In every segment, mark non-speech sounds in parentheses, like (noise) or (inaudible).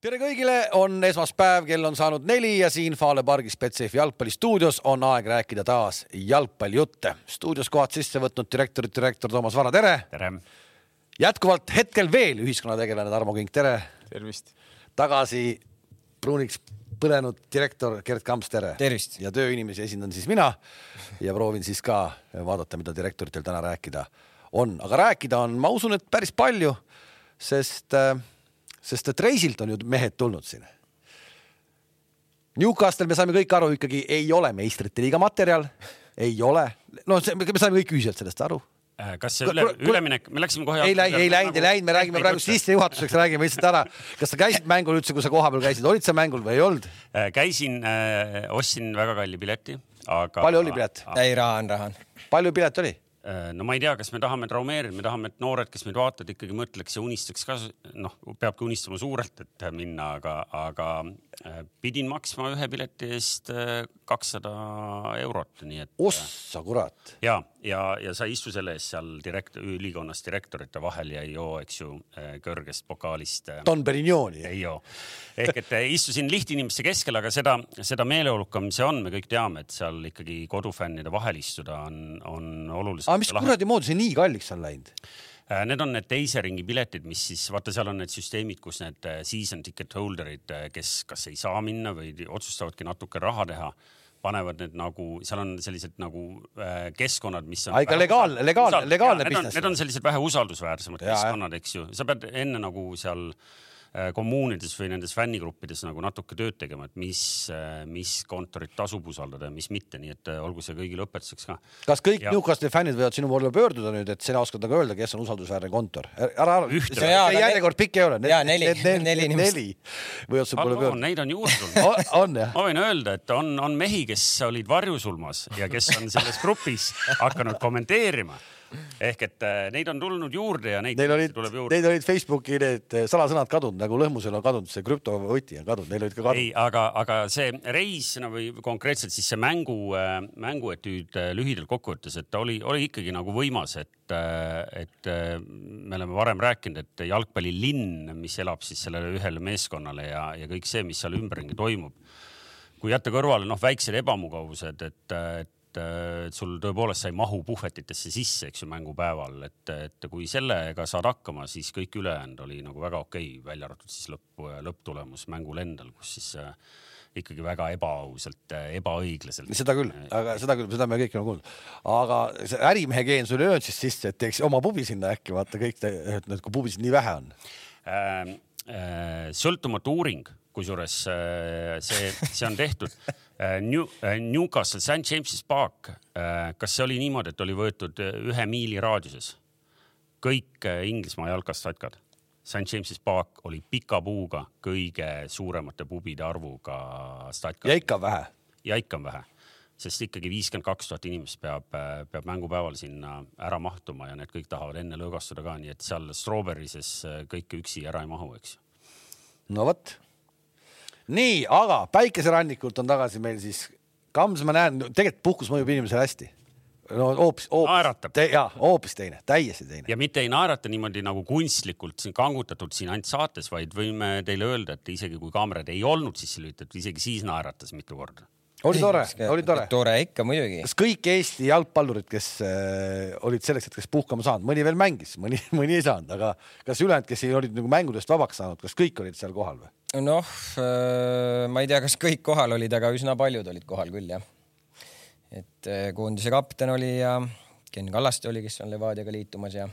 tere kõigile, on esmaspäev, kell on saanud neli ja siin Fale pargis Betsafe jalgpallistuudios on aeg rääkida taas jalgpallijutte. stuudios kohad sisse võtnud direktorid, direktor Toomas Vara, tere. tere. jätkuvalt hetkel veel ühiskonnategelane Tarmo Kink, tere. tervist. tagasi pruuniks põlenud direktor Gerd Kamps, tere. tervist. ja tööinimesi esindan siis mina ja proovin siis ka vaadata, mida direktoritel täna rääkida on, aga rääkida on, ma usun, et päris palju, sest äh, sest et reisilt on ju mehed tulnud siin. Newcastle, me saime kõik aru, ikkagi ei ole meistrite liiga materjal, ei ole, no see, me saime kõik ühiselt sellest aru Äh, kas see üle, üleminek, me läksime kohe. ei läinud, ei läinud, ei läinud, me räägime praegu sissejuhatuseks, räägime lihtsalt ära. kas sa käisid mängul üldse, kui sa kohapeal käisid, olid sa mängul või ei olnud? Äh, käisin äh,, ostsin väga kalli pileti, aga. palju oli pilet? ei, raha on raha on. palju pilet oli? Äh, no ma ei tea, kas me tahame traumeerida, me tahame, et noored, kes meid vaatavad, ikkagi mõtleks ja unistaks ka, noh, peabki unistama suurelt, et minna, aga, aga äh, pidin maksma ühe pileti eest äh, kakssada eurot, nii et. ossa kurat. ja, ja, ja sa ei istu selle eest seal direkt-, ülikonnas direktorite vahel ja ei joo, eks ju, kõrgest pokaalist. Don Perignoni. ei joo. ehk et istusin lihtinimeste keskel, aga seda, seda meeleolukam see on, me kõik teame, et seal ikkagi kodufännide vahel istuda on, on oluliselt aga mis kuradi moodi see nii kalliks on läinud? Äh, need on need teise ringi piletid, mis siis vaata, seal on need süsteemid, kus need äh, season ticket holder'id, äh, kes kas ei saa minna või otsustavadki natuke raha teha panevad need nagu, seal on sellised nagu keskkonnad, mis on. ikka legaalne, legaalne, legaalne business. Need on sellised vähe usaldusväärsemad ja, keskkonnad, eks ju, sa pead enne nagu seal Äh, kommuunides või nendes fännigruppides nagu natuke tööd tegema, et mis, äh, mis kontorit tasub usaldada ja mis mitte, nii et äh, olgu see kõigile õpetuseks ka. kas kõik ja. Newcastle'i fännid võivad sinu poole pöörduda nüüd, et sina oskad nagu öelda, kes on usaldusväärne kontor? ära, see järjekord pikk ei ole. jaa, neli, neli inimest. neli võivad su poole pöörduda. Neid on juurde tulnud (laughs) on jah? ma võin öelda, et on, on mehi, kes olid varjusulmas ja kes on selles grupis hakanud kommenteerima ehk et äh, neid on tulnud juurde ja neid neil olid, tuleb juurde. Neil olid Facebooki need äh, salasõnad kadunud, nagu Lõhmusel on kadunud see krüptovõti on kadunud, neil olid ka kadunud. ei, aga, aga see reis no, või konkreetselt siis see mängu äh,, mänguetüüd lühidalt kokkuvõttes, et ta oli, oli ikkagi nagu võimas, et et me oleme varem rääkinud, et jalgpallilinn, mis elab siis sellele ühele meeskonnale ja, ja kõik see, mis seal ümberringi toimub kui jätta kõrvale noh, väiksed ebamugavused, et, et et sul tõepoolest sa ei mahu puhvetitesse sisse, eks ju, mängupäeval, et, et kui sellega saad hakkama, siis kõik ülejäänud oli nagu väga okei okay,, välja arvatud siis lõpp, lõpptulemus mängul endal, kus siis äh, ikkagi väga ebaausalt, ebaõiglaselt. seda küll, aga seda küll, seda me kõik oleme kuulnud. aga see ärimehe geen sul ei öelnud siis sisse, et teeks oma pubi sinna äkki, vaata kõik, et kui pubisid nii vähe on äh,? Äh, sõltumatu uuring, kusjuures äh, see, see on tehtud äh, New, Newcastle St James's Park. kas see oli niimoodi, et oli võetud ühe miili raadiuses kõik Inglismaa jalkastatkad? St James's Park oli pika puuga kõige suuremate pubide arvuga statkad. ja ikka on vähe. ja ikka on vähe, sest ikkagi viiskümmend kaks tuhat inimest peab, peab mängupäeval sinna ära mahtuma ja need kõik tahavad enne lõõgastuda ka, nii et seal Strawberry'ses kõike üksi ära ei mahu, eks no vot. Nii, aga päikeserannikult on tagasi meil siis Kams, ma näen, tegelikult puhkus mõjub inimesele hästi no hoopis, hoopis, jaa, hoopis teine, täiesti teine. ja mitte ei naerata niimoodi nagu kunstlikult siin kangutatult siin ainult saates, vaid võime teile öelda, et isegi kui kaamerad ei olnud sisse lülitatud, isegi siis naeratas mitu korda oli tore, oli tore. tore ikka muidugi. kas kõik Eesti jalgpallurid, kes äh, olid selleks hetkeks puhkama saanud, mõni veel mängis, mõni, (laughs) mõni ei saanud, aga kas ülejäänud, kes ei olid nagu mängudest vabaks saanud, kas kõik olid seal kohal või? Noh äh,, ma ei tea, kas kõik kohal olid, aga üsna paljud olid kohal küll jah. et äh, koondise kapten oli ja Ken Kallaste oli, kes on Levadiaga liitumas ja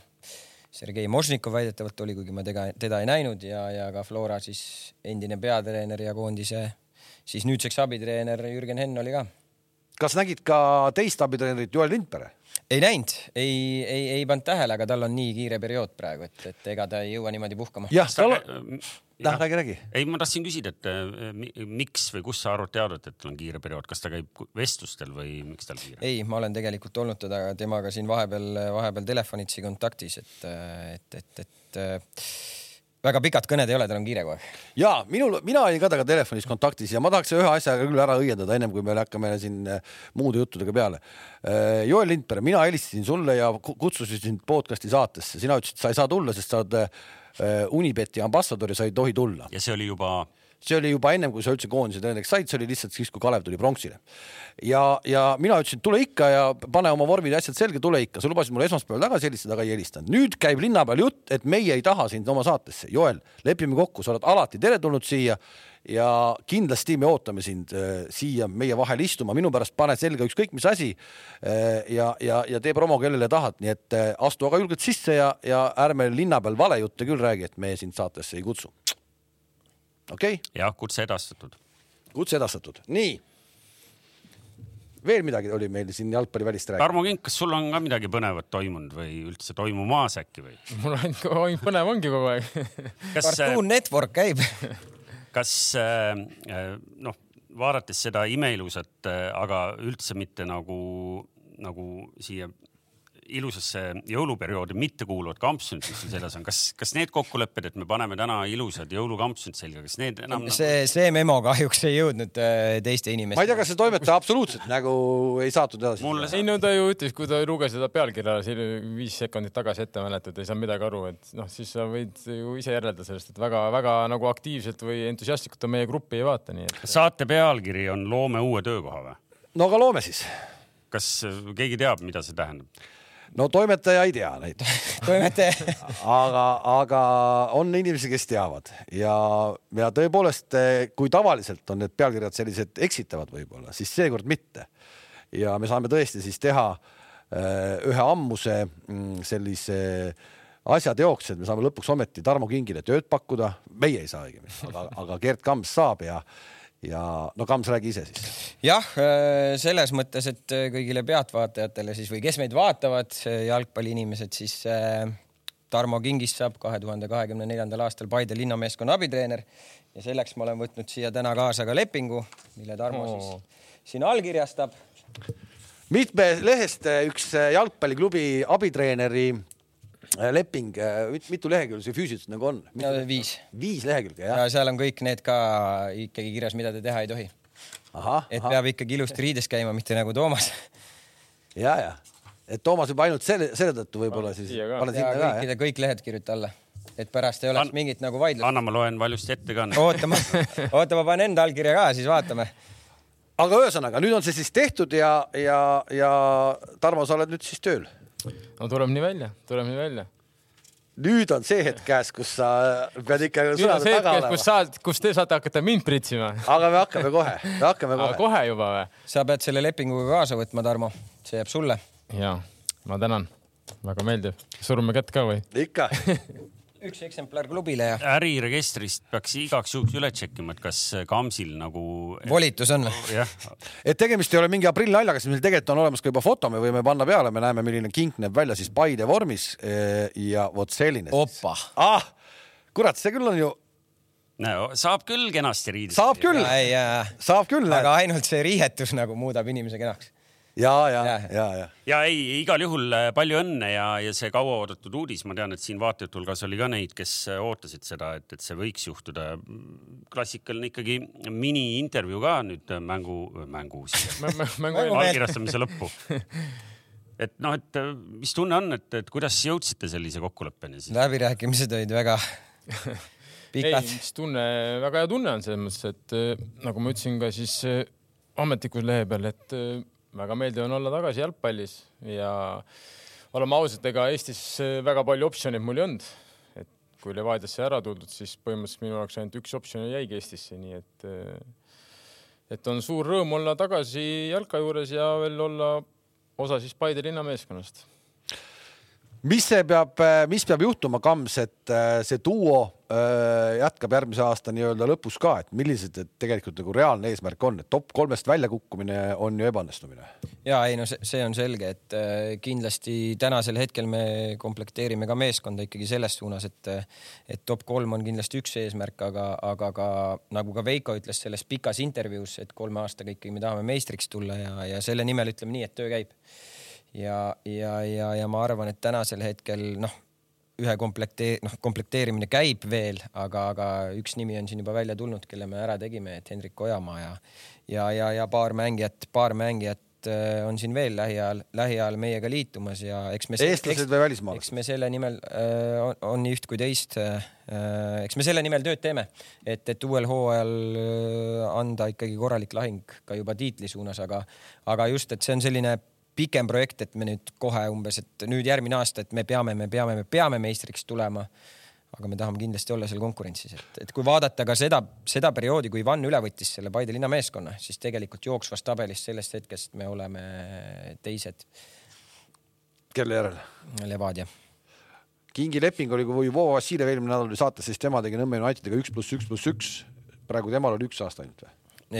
Sergei Mošnikov väidetavalt oli, kuigi ma teda, teda ei näinud ja, ja ka Flora siis endine peatreener ja koondise siis nüüdseks abitreener Jürgen Henn oli ka. kas nägid ka teist abitreenerit Joel Lindpere? Ei näinud, ei, ei, ei pannud tähele, aga tal on nii kiire periood praegu, et, et ega ta ei jõua niimoodi puhkama. jah, tal on. Läh, räägi, räägi. ei, ma tahtsin küsida, et äh, miks või kust sa arvad teada, et tal on kiire periood, kas ta käib vestlustel või miks tal kiire? ei, ma olen tegelikult olnud teda, temaga siin vahepeal, vahepeal telefonitsi kontaktis, et, et, et, et väga pikad kõned ei ole, tal on kiire kogu aeg. ja minul, mina olin ka temaga telefonis kontaktis ja ma tahaks ühe asja küll ära õiendada, ennem kui me hakkame siin äh, muude juttudega peale. Äh, Joel Lindberg, mina helistasin sulle ja kutsusin sind podcast'i saatesse, sina ütlesid, sa ei saa tulla, sest sa oled Unibeti ambassador ja sa ei tohi tulla. ja see oli juba see oli juba ennem, kui sa üldse koondise treeneriks said, see oli lihtsalt siis, kui Kalev tuli pronksile. ja, ja mina ütlesin, tule ikka ja pane oma vormid ja asjad selge, tule ikka. sa lubasid mulle esmaspäeval tagasi helistada, aga ei helistanud. nüüd käib linna peal jutt, et meie ei taha sind oma saatesse. Joel, lepime kokku, sa oled alati teretulnud siia ja kindlasti me ootame sind äh, siia meie vahel istuma, minu pärast pane selga ükskõik mis asi äh, ja, ja, ja tee promo kellele tahad, nii et äh, astu aga julgelt sisse ja, ja ärme linna peal valejutte küll räägi, et me sind saatesse ei kutsu okei okay.? jah, kutse edastatud. kutse edastatud, nii. veel midagi oli meil siin jalgpallivälist rääkida. Tarmo Kink, kas sul on ka midagi põnevat toimunud või üldse toimumas äkki või? (laughs) mul ainult põnev ongi kogu aeg Cartoon äh, Network käib (laughs) kas äh, äh, noh, vaadates seda imeilusat, aga üldse mitte nagu, nagu siia ilusasse jõuluperioodi mittekuuluvad kampsunid, mis sul seljas on, kas, kas need kokkulepped, et me paneme täna ilusad jõulukampsunid selga, kas need enam nagu- see, see memo kahjuks ei jõudnud äh, teiste inimesteni. ma ei tea, kas see toimetaja absoluutselt nagu ei saatnud edasi Mulle.... ei no ta ju ütles, kui ta luges seda pealkirja siin viis sekundit tagasi ette, mäletad, ei saanud midagi aru, et noh, siis sa võid ju ise järeldada sellest, et väga-väga nagu aktiivselt või entusiastlikult ta meie gruppi ei vaata, nii et. saate pealkiri on Loome uue töökoha või? no aga loome siis. kas keegi teab, mida see tähendab? No toimetaja ei tea neid. (laughs) Toimetaja aga, aga on inimesi, kes teavad. Ja, ja tõepoolest, kui tavaliselt on need pealkirjad sellised eksitavad võib-olla, siis seekord mitte. ja me saame tõesti siis teha äh, ühe ammuse mm, sellise asjateoks, et me saame lõpuks ometi Tarmo Kingile tööd pakkuda, meie ei saa õigemini, aga, aga Gerd Kams saab ja ja no Kams, räägi ise siis. jah, äh, selles mõttes, et äh, kõigile pealtvaatajatele siis või kes meid vaatavad, äh, jalgpalliinimesed, siis Tarmo Kingist saab kahe tuhande kahekümne neljandal aastal Paide linnameeskonna abitreener ja selleks ma olen võtnud siia täna kaasa ka lepingu, mille Tarmo oh. siis siin allkirjastab. mitme lehest üks jalgpalliklubi abitreeneri Äh, leping, äh, mitu lehekülge see füüsiliselt nagu on? viis. viis lehekülge, jah? ja seal on kõik need ka ikkagi kirjas, mida te teha ei tohi. et aha. peab ikkagi ilusti riides käima, mitte nagu Toomas. ja, ja, et Toomas juba ainult selle, selle tõttu võib-olla siis. kõikide, kõik lehed kirjuta alla, et pärast ei oleks An mingit nagu vaidlust. anna, ma loen valjusti ette ka. oota, ma, (laughs) oota, ma panen enda allkirja ka, siis vaatame aga ühesõnaga nüüd on see siis tehtud ja, ja, ja Tarmo, sa oled nüüd siis tööl no tuleb nii välja, tuleb nii välja nüüd on see hetk käes, kus sa pead ikka sõnade taga olema. kus sa, kus te saate hakata mind pritsima. aga me hakkame kohe, me hakkame kohe. kohe juba või? sa pead selle lepinguga kaasa võtma, Tarmo, see jääb sulle. ja, ma tänan, väga meeldiv. surume kätt ka või? ikka (laughs) üks eksemplar klubile ja. äriregistrist peaks igaks juhuks üle tšekkima, et kas Kamsil nagu. volitus on. jah. et tegemist ei ole mingi aprillinaljaga, siis meil tegelikult on olemas ka juba foto, me võime panna peale, me näeme, milline kink näeb välja siis Paide vormis eh, ja vot selline. opa. ah, kurat, see küll on ju no saab küll kenasti riidida. saab küll, saab küll. aga ainult see riietus nagu muudab inimese kenaks ja, ja, ja, ja, ja. ja ei, igal juhul äh, palju õnne ja, ja see kauaoodatud uudis, ma tean, et siin vaatajate hulgas oli ka neid, kes äh, ootasid seda, et, et see võiks juhtuda. klassikaline ikkagi miniintervjuu ka nüüd äh, mängu, mängu (laughs) (laughs) allkirjastamise lõppu et noh, et mis tunne on, et, et kuidas jõudsite sellise kokkuleppeni siis? läbirääkimised olid väga (laughs) pikad. ei, mis tunne, väga hea tunne on selles mõttes, et nagu ma ütlesin ka siis ametlikus lehe peal, et väga meeldiv on olla tagasi jalgpallis ja oleme ausad, ega Eestis väga palju optsioneid mul ei olnud. et kui Levadiasse ära tuldud, siis põhimõtteliselt minu jaoks ainult üks optsioon jäigi Eestisse, nii et et on suur rõõm olla tagasi jalka juures ja veel olla osa siis Paide linnameeskonnast mis see peab, mis peab juhtuma, Kams, et äh, see duo äh, jätkab järgmise aasta nii-öelda lõpus ka, et millised et tegelikult nagu reaalne eesmärk on, et top kolmest väljakukkumine on ju ebaõnnestumine? ja ei no see, see on selge, et äh, kindlasti tänasel hetkel me komplekteerime ka meeskonda ikkagi selles suunas, et et top kolm on kindlasti üks eesmärk, aga, aga ka nagu ka Veiko ütles selles pikas intervjuus, et kolme aastaga ikkagi me tahame meistriks tulla ja, ja selle nimel ütleme nii, et töö käib ja, ja, ja, ja ma arvan, et tänasel hetkel noh, ühe komplektee-, noh, komplekteerimine käib veel, aga, aga üks nimi on siin juba välja tulnud, kelle me ära tegime, et Hendrik Ojamaa ja ja, ja, ja paar mängijat, paar mängijat äh, on siin veel lähiajal, lähiajal meiega liitumas ja eks me. eestlased või välismaalased? eks me selle nimel äh, on, on nii üht kui teist äh,. eks me selle nimel tööd teeme, et, et uuel hooajal anda ikkagi korralik lahing ka juba tiitli suunas, aga, aga just, et see on selline pikem projekt, et me nüüd kohe umbes, et nüüd järgmine aasta, et me peame, me peame, me peame meistriks tulema. aga me tahame kindlasti olla seal konkurentsis, et, et kui vaadata ka seda, seda perioodi, kui Ivan üle võttis selle Paide linna meeskonna, siis tegelikult jooksvas tabelis sellest hetkest me oleme teised. kelle järel? Levadia. Kingi leping oli, kui Vovo Vassiljev eelmine nädal oli saates, siis tema tegi Nõmme Unitediga üks pluss üks pluss üks. praegu temal oli üks aasta ainult või?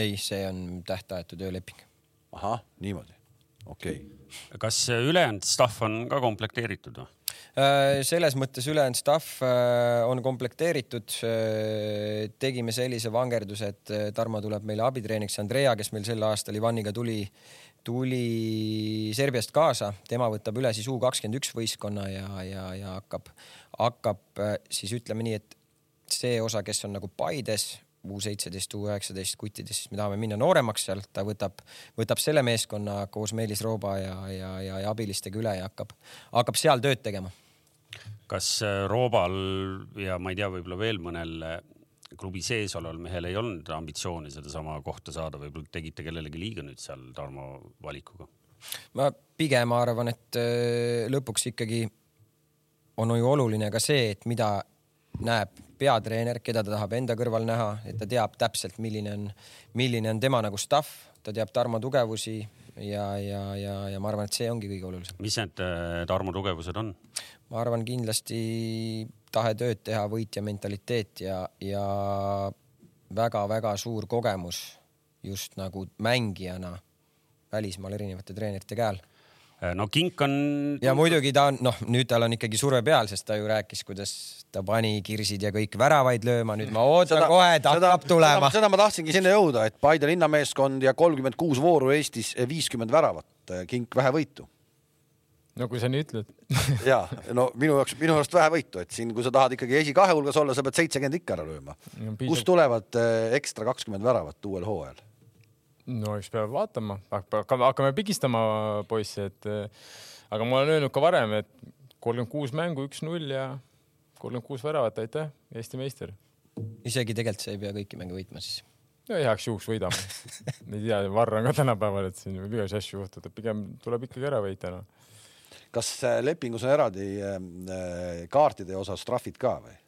ei, see on tähtajatu tööleping. ahah, niimoodi okei okay.. kas ülejäänud staff on ka komplekteeritud või? Äh, selles mõttes ülejäänud staff äh, on komplekteeritud. Äh, tegime sellise vangerduse, et Tarmo tuleb meile abitreeniks, Andrea, kes meil sel aastal Ivaniga tuli, tuli Serbiast kaasa, tema võtab üle siis U kakskümmend üks võistkonna ja, ja, ja hakkab, hakkab siis ütleme nii, et see osa, kes on nagu Paides U seitseteist, U üheksateist kuttides, siis me tahame minna nooremaks seal, ta võtab, võtab selle meeskonna koos Meelis Rooba ja, ja, ja, ja abilistega üle ja hakkab, hakkab seal tööd tegema. kas äh, Roobal ja ma ei tea, võib-olla veel mõnel äh, klubi sees oleval mehel ei olnud ambitsiooni sedasama kohta saada, võib-olla tegite kellelegi liiga nüüd seal Tarmo valikuga? ma pigem arvan, et äh, lõpuks ikkagi on ju oluline ka see, et mida näeb peatreener, keda ta tahab enda kõrval näha, et ta teab täpselt, milline on, milline on tema nagu staff, ta teab Tarmo tugevusi ja, ja, ja, ja ma arvan, et see ongi kõige olulisem. mis need äh, Tarmo tugevused on? ma arvan kindlasti tahe tööd teha, võitja mentaliteet ja, ja väga-väga suur kogemus just nagu mängijana välismaal erinevate treenerite käel no kink on. ja muidugi ta on, noh, nüüd tal on ikkagi surve peal, sest ta ju rääkis, kuidas ta pani kirsid ja kõik väravaid lööma, nüüd ma ootan seda, kohe, ta hakkab tulema. seda ma tahtsingi sinna jõuda, et Paide linnameeskond ja kolmkümmend kuus vooru Eestis, viiskümmend väravat, kink vähe võitu. no kui sa nii ütled (laughs) ja no minu jaoks, minu arust vähe võitu, et siin, kui sa tahad ikkagi esikahe hulgas olla, sa pead seitsekümmend ikka ära lööma kust tulevad eh, ekstra kakskümmend väravat uuel hooajal? No eks peab vaatama, hakkame, pigistama poisse, et aga ma olen öelnud ka varem, et kolmkümmend kuus mängu, üks-null ja kolmkümmend kuus väravat, aitäh, Eesti meister. isegi tegelikult sa ei pea kõiki mänge võitma siis? no heaks juhuks võidame (laughs) ei tea, varr on ka tänapäeval, et siin võib igasuguseid asju juhtuda, pigem tuleb ikkagi ära võita noh. kas äh, lepingus on eraldi äh, kaartide osas trahvid ka või?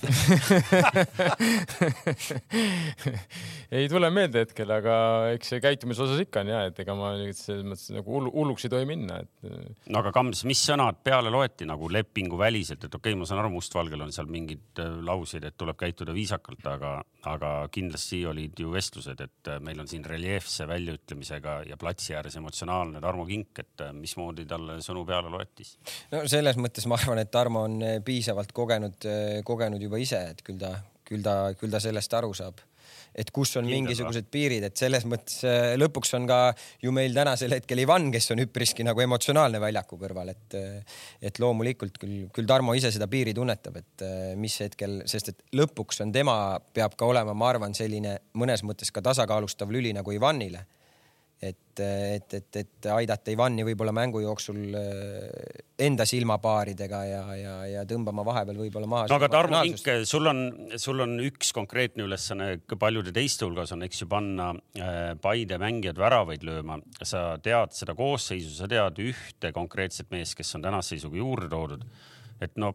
(laughs) ei tule meelde hetkel, aga eks see käitumise osas ikka on ja, et ega ma selles mõttes nagu hulluks ei tohi minna, et. no aga Kams, mis sõnad peale loeti nagu lepingu väliselt, et okei okay,, ma saan aru, mustvalgel on seal mingid äh, lauseid, et tuleb käituda viisakalt, aga, aga kindlasti olid ju vestlused, et äh, meil on siin reljeefse väljaütlemisega ja platsi ääres emotsionaalne Tarmo Kink, et äh, mismoodi talle sõnu peale loetis? no selles mõttes ma arvan, et Tarmo on piisavalt kogenud, kogenud juba juba ise, et küll ta, küll ta, küll ta sellest aru saab. Et kus on Kindel, mingisugused piirid, et selles mõttes äh, lõpuks on ka ju meil tänasel hetkel Ivan, kes on üpriski nagu emotsionaalne väljaku kõrval, et et loomulikult küll, küll Tarmo ise seda piiri tunnetab, et äh, mis hetkel, sest et lõpuks on tema, peab ka olema, ma arvan, selline mõnes mõttes ka tasakaalustav lüli nagu Ivanile et, et, et, et aidata Ivani võib-olla mängu jooksul äh, enda silmapaaridega ja, ja, ja tõmbama vahepeal võib-olla maha. no aga Tarmo Kink, sul on, sul on üks konkreetne ülesanne paljude teiste hulgas on, eks ju, panna äh, Paide mängijad väravaid lööma. sa tead seda koosseisu, sa tead ühte konkreetset meest, kes on tänase seisuga juurde toodud et no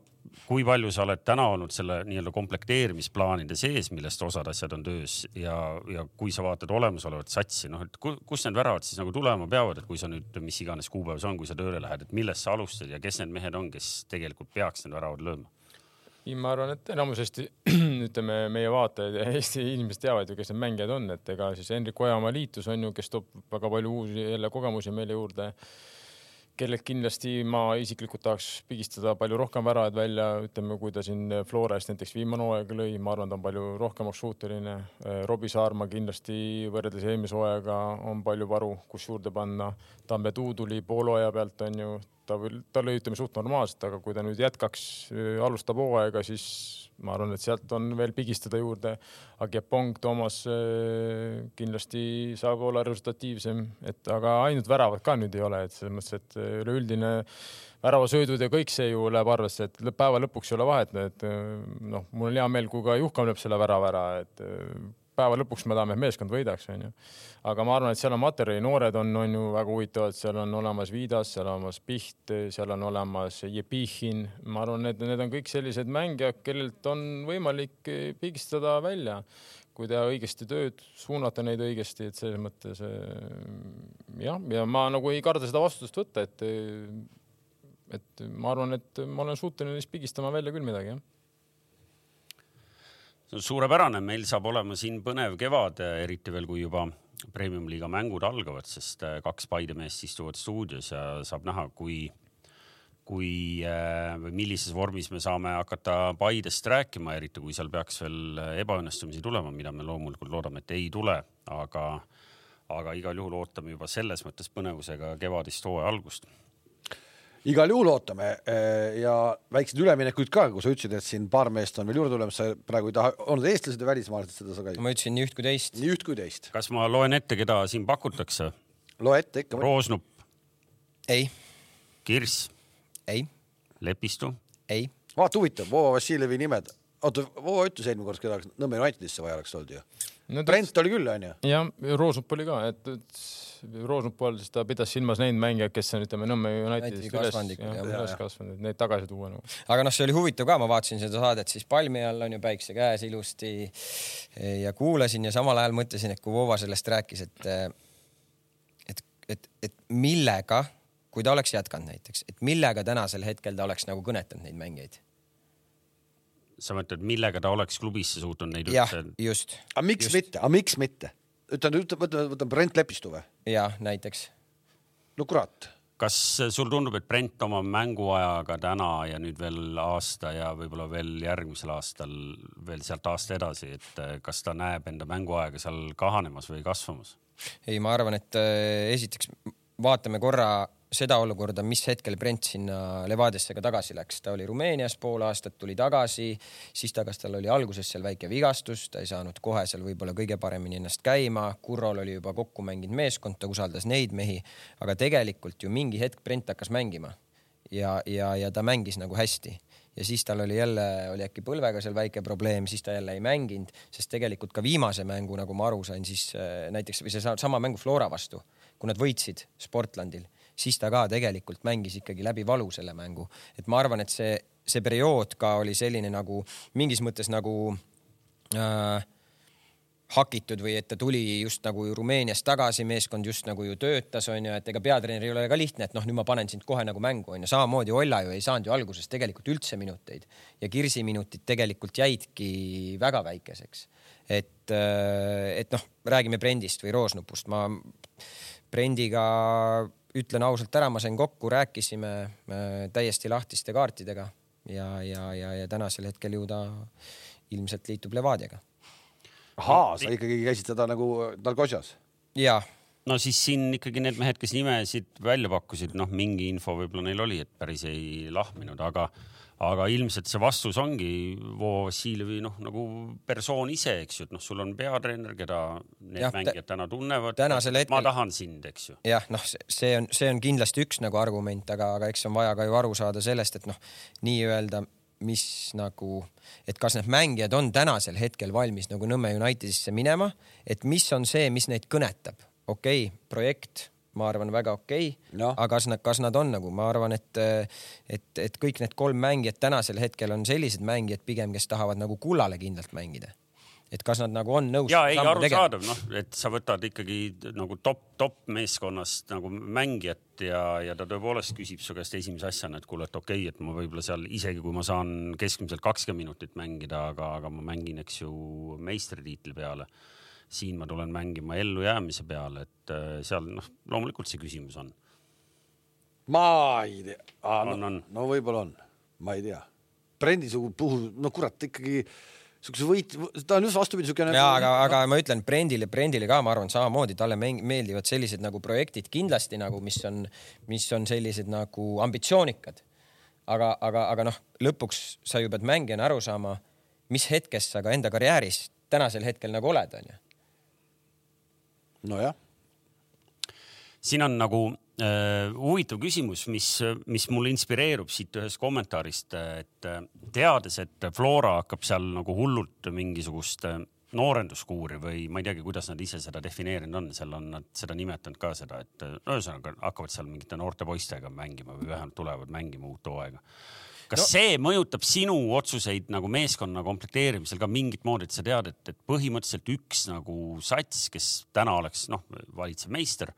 kui palju sa oled täna olnud selle nii-öelda komplekteerimisplaanide sees, millest osad asjad on töös ja, ja kui sa vaatad olemasolevat satsi, noh, et kust need väravad siis nagu tulema peavad, et kui sa nüüd, mis iganes kuupäev see on, kui sa tööle lähed, et millest sa alustad ja kes need mehed on, kes tegelikult peaks need väravad lööma? ei, ma arvan, et enamusesti (clears throat) ütleme, meie vaatajad ja Eesti inimesed teavad ju, kes need mängijad on, et ega siis Hendrik Ojamaa liitus on ju, kes toob väga palju uusi jälle kogemusi meile juurde kellelt kindlasti ma isiklikult tahaks pigistada palju rohkem väravaid välja, ütleme, kui ta siin Flora eest näiteks viimane hooaeg lõi, ma arvan, ta on palju rohkemaks suuteline. Robbie Saarma kindlasti võrreldes eelmise hooajaga on palju varu, kus juurde panna. Tambetuu tuli poolhooaja pealt, on ju, ta, ta lõi, ütleme suht normaalselt, aga kui ta nüüd jätkaks, alustab hooaega, siis ma arvan, et sealt on veel pigistada juurde. Agiepong, Toomas kindlasti saab olla resultatiivsem, et aga ainult väravad ka nüüd ei ole, et selles mõttes, et üleüldine väravasöödud ja kõik see ju läheb arvesse, et päeva lõpuks ei ole vahet, et noh, mul on hea meel, kui ka Juhkam lööb selle värava ära, et päeva lõpuks me tahame, et meeskond võidaks, onju. aga ma arvan, et seal on materjali, noored on, on ju väga huvitavad, seal on olemas Vidas, seal on olemas Piht, seal on olemas Jepihin. ma arvan, et need on kõik sellised mängijad, kellelt on võimalik pigistada välja, kui teha õigesti tööd, suunata neid õigesti, et selles mõttes jah, ja ma nagu ei karda seda vastutust võtta, et et ma arvan, et ma olen suuteline neist pigistama välja küll midagi, jah see on suurepärane, meil saab olema siin põnev kevad, eriti veel, kui juba premium-liiga mängud algavad, sest äh, kaks Paide meest istuvad stuudios ja saab näha, kui, kui äh, või millises vormis me saame hakata Paidest rääkima, eriti kui seal peaks veel ebaõnnestumisi tulema, mida me loomulikult loodame, et ei tule, aga, aga igal juhul ootame juba selles mõttes põnevusega kevadist hooaja algust igal juhul ootame eh, ja väikseid üleminekuid ka, kui sa ütlesid, et siin paar meest on veel juurde tulemas, sa praegu ei taha, on need eestlased või välismaalased, seda sa ka ei? ma ütlesin nii üht kui teist. nii üht kui teist. kas ma loen ette, keda siin pakutakse? loe ette ikka. Roosnup. ei. Kirss. ei. Lepistu. ei. vaata huvitav, Vova Vassiljevi nimed. oota, Vova ütles eelmine kord, keda Nõmme Unitedisse vaja oleks olnud ju no,. Brent oli küll, onju. jah, Roosnup oli ka, et, et Roosnup pool, siis ta pidas silmas neid mängijaid, kes on, ütleme, Nõmme Unitedist üles, üles kasvanud, neid tagasi tuua nagu. aga noh, see oli huvitav ka, ma vaatasin seda saadet siis palmi all on ju päikse käes ilusti ja kuulasin ja samal ajal mõtlesin, et kui Vova sellest rääkis, et et, et, et millega, kui ta oleks jätkanud näiteks, et millega tänasel hetkel ta oleks nagu kõnetanud neid mängijaid sa mõtled, millega ta oleks klubisse suutnud neid jah, just. aga miks just. mitte, aga miks mitte? ütlen, ütleme, võtame, võtame Brent Lepistu või? jah, näiteks. no kurat. kas sul tundub, et Brent oma mänguajaga täna ja nüüd veel aasta ja võib-olla veel järgmisel aastal veel sealt aasta edasi, et eh, kas ta näeb enda mänguaega seal kahanemas või kasvamas? ei, ma arvan, et äh, esiteks vaatame korra seda olukorda, mis hetkel Brent sinna Levadiasse ka tagasi läks, ta oli Rumeenias pool aastat, tuli tagasi, siis ta, kas tal oli alguses seal väike vigastus, ta ei saanud kohe seal võib-olla kõige paremini ennast käima, Kurrol oli juba kokku mänginud meeskond, ta usaldas neid mehi, aga tegelikult ju mingi hetk Brent hakkas mängima. Ja, ja, ja ta mängis nagu hästi. Ja siis tal oli jälle, oli äkki põlvega seal väike probleem, siis ta jälle ei mänginud, sest tegelikult ka viimase mängu, nagu ma aru sain, siis äh, näiteks või see sama mängu Flora vastu, kui nad võitsid Sportlandil, siis ta ka tegelikult mängis ikkagi läbi valu selle mängu. et ma arvan, et see, see periood ka oli selline nagu mingis mõttes nagu äh, hakitud või et ta tuli just nagu Rumeeniast tagasi, meeskond just nagu ju töötas, onju, et ega peatreener ei ole ka lihtne, et noh, nüüd ma panen sind kohe nagu mängu, onju. samamoodi Olla ju ei saanud ju alguses tegelikult üldse minuteid ja Kirsi minutid tegelikult jäidki väga väikeseks. et, äh, et noh, räägime Brendist või Roosnupust, ma Brendiga ütlen ausalt ära, ma sain kokku, rääkisime äh, täiesti lahtiste kaartidega ja, ja, ja, ja tänasel hetkel ju ta ilmselt liitub Levadiaga. ahaa, sa ikkagi käisid seda nagu Narkosjas? jaa. no siis siin ikkagi need mehed, kes nimesid välja pakkusid, noh, mingi info võib-olla neil oli, et päris ei lahminud, aga aga ilmselt see vastus ongi Vo Vassiljevi noh, nagu persoon ise, eks ju, et noh, sul on peatreener, keda need ja, mängijad täna tunnevad. Hetkel... ma tahan sind, eks ju. jah, noh, see on, see on kindlasti üks nagu argument, aga, aga eks on vaja ka ju aru saada sellest, et noh, nii-öelda mis nagu, et kas need mängijad on tänasel hetkel valmis nagu Nõmme Unitedisse minema, et mis on see, mis neid kõnetab. okei okay,, projekt ma arvan, väga okei okay. no.. aga kas nad, kas nad on nagu, ma arvan, et, et, et kõik need kolm mängijat tänasel hetkel on sellised mängijad pigem, kes tahavad nagu kullale kindlalt mängida et kas nad nagu on nõus. ja ei, arusaadav, noh, et sa võtad ikkagi nagu top, top meeskonnast nagu mängijat ja, ja ta tõepoolest küsib su käest esimese asjana, et kuule, et okei okay,, et ma võib-olla seal isegi kui ma saan keskmiselt kakskümmend minutit mängida, aga, aga ma mängin, eks ju, meistritiitli peale siin ma tulen mängima ellujäämise peale, et äh, seal noh, loomulikult see küsimus on. ma ei tea ah,, On, no, on. no võib-olla on, ma ei tea. Brendi sugu puhul, no kurat, ikkagi siukese võit, ta on just vastupidi siukene. ja aga, aga ma ütlen Brendile, Brendile ka, ma arvan samamoodi, talle meeldivad sellised nagu projektid kindlasti nagu, mis on, mis on sellised nagu ambitsioonikad. aga, aga, aga noh, lõpuks sa ju pead mängijana aru saama, mis hetkes sa ka enda karjääris tänasel hetkel nagu oled, onju. nojah, siin on nagu äh, huvitav küsimus, mis, mis mul inspireerub siit ühest kommentaarist, et äh, teades, et Flora hakkab seal nagu hullult mingisugust äh, noorenduskuuri või ma ei teagi, kuidas nad ise seda defineerinud on, seal on nad seda nimetanud ka seda, et äh, ühesõnaga hakkavad seal mingite noorte poistega mängima või vähemalt tulevad mängima uut hooaega. Kas no. see mõjutab sinu otsuseid nagu meeskonna komplekteerimisel ka mingit moodi, et sa tead, et, et põhimõtteliselt üks nagu sats, kes täna oleks noh, valitsev meister,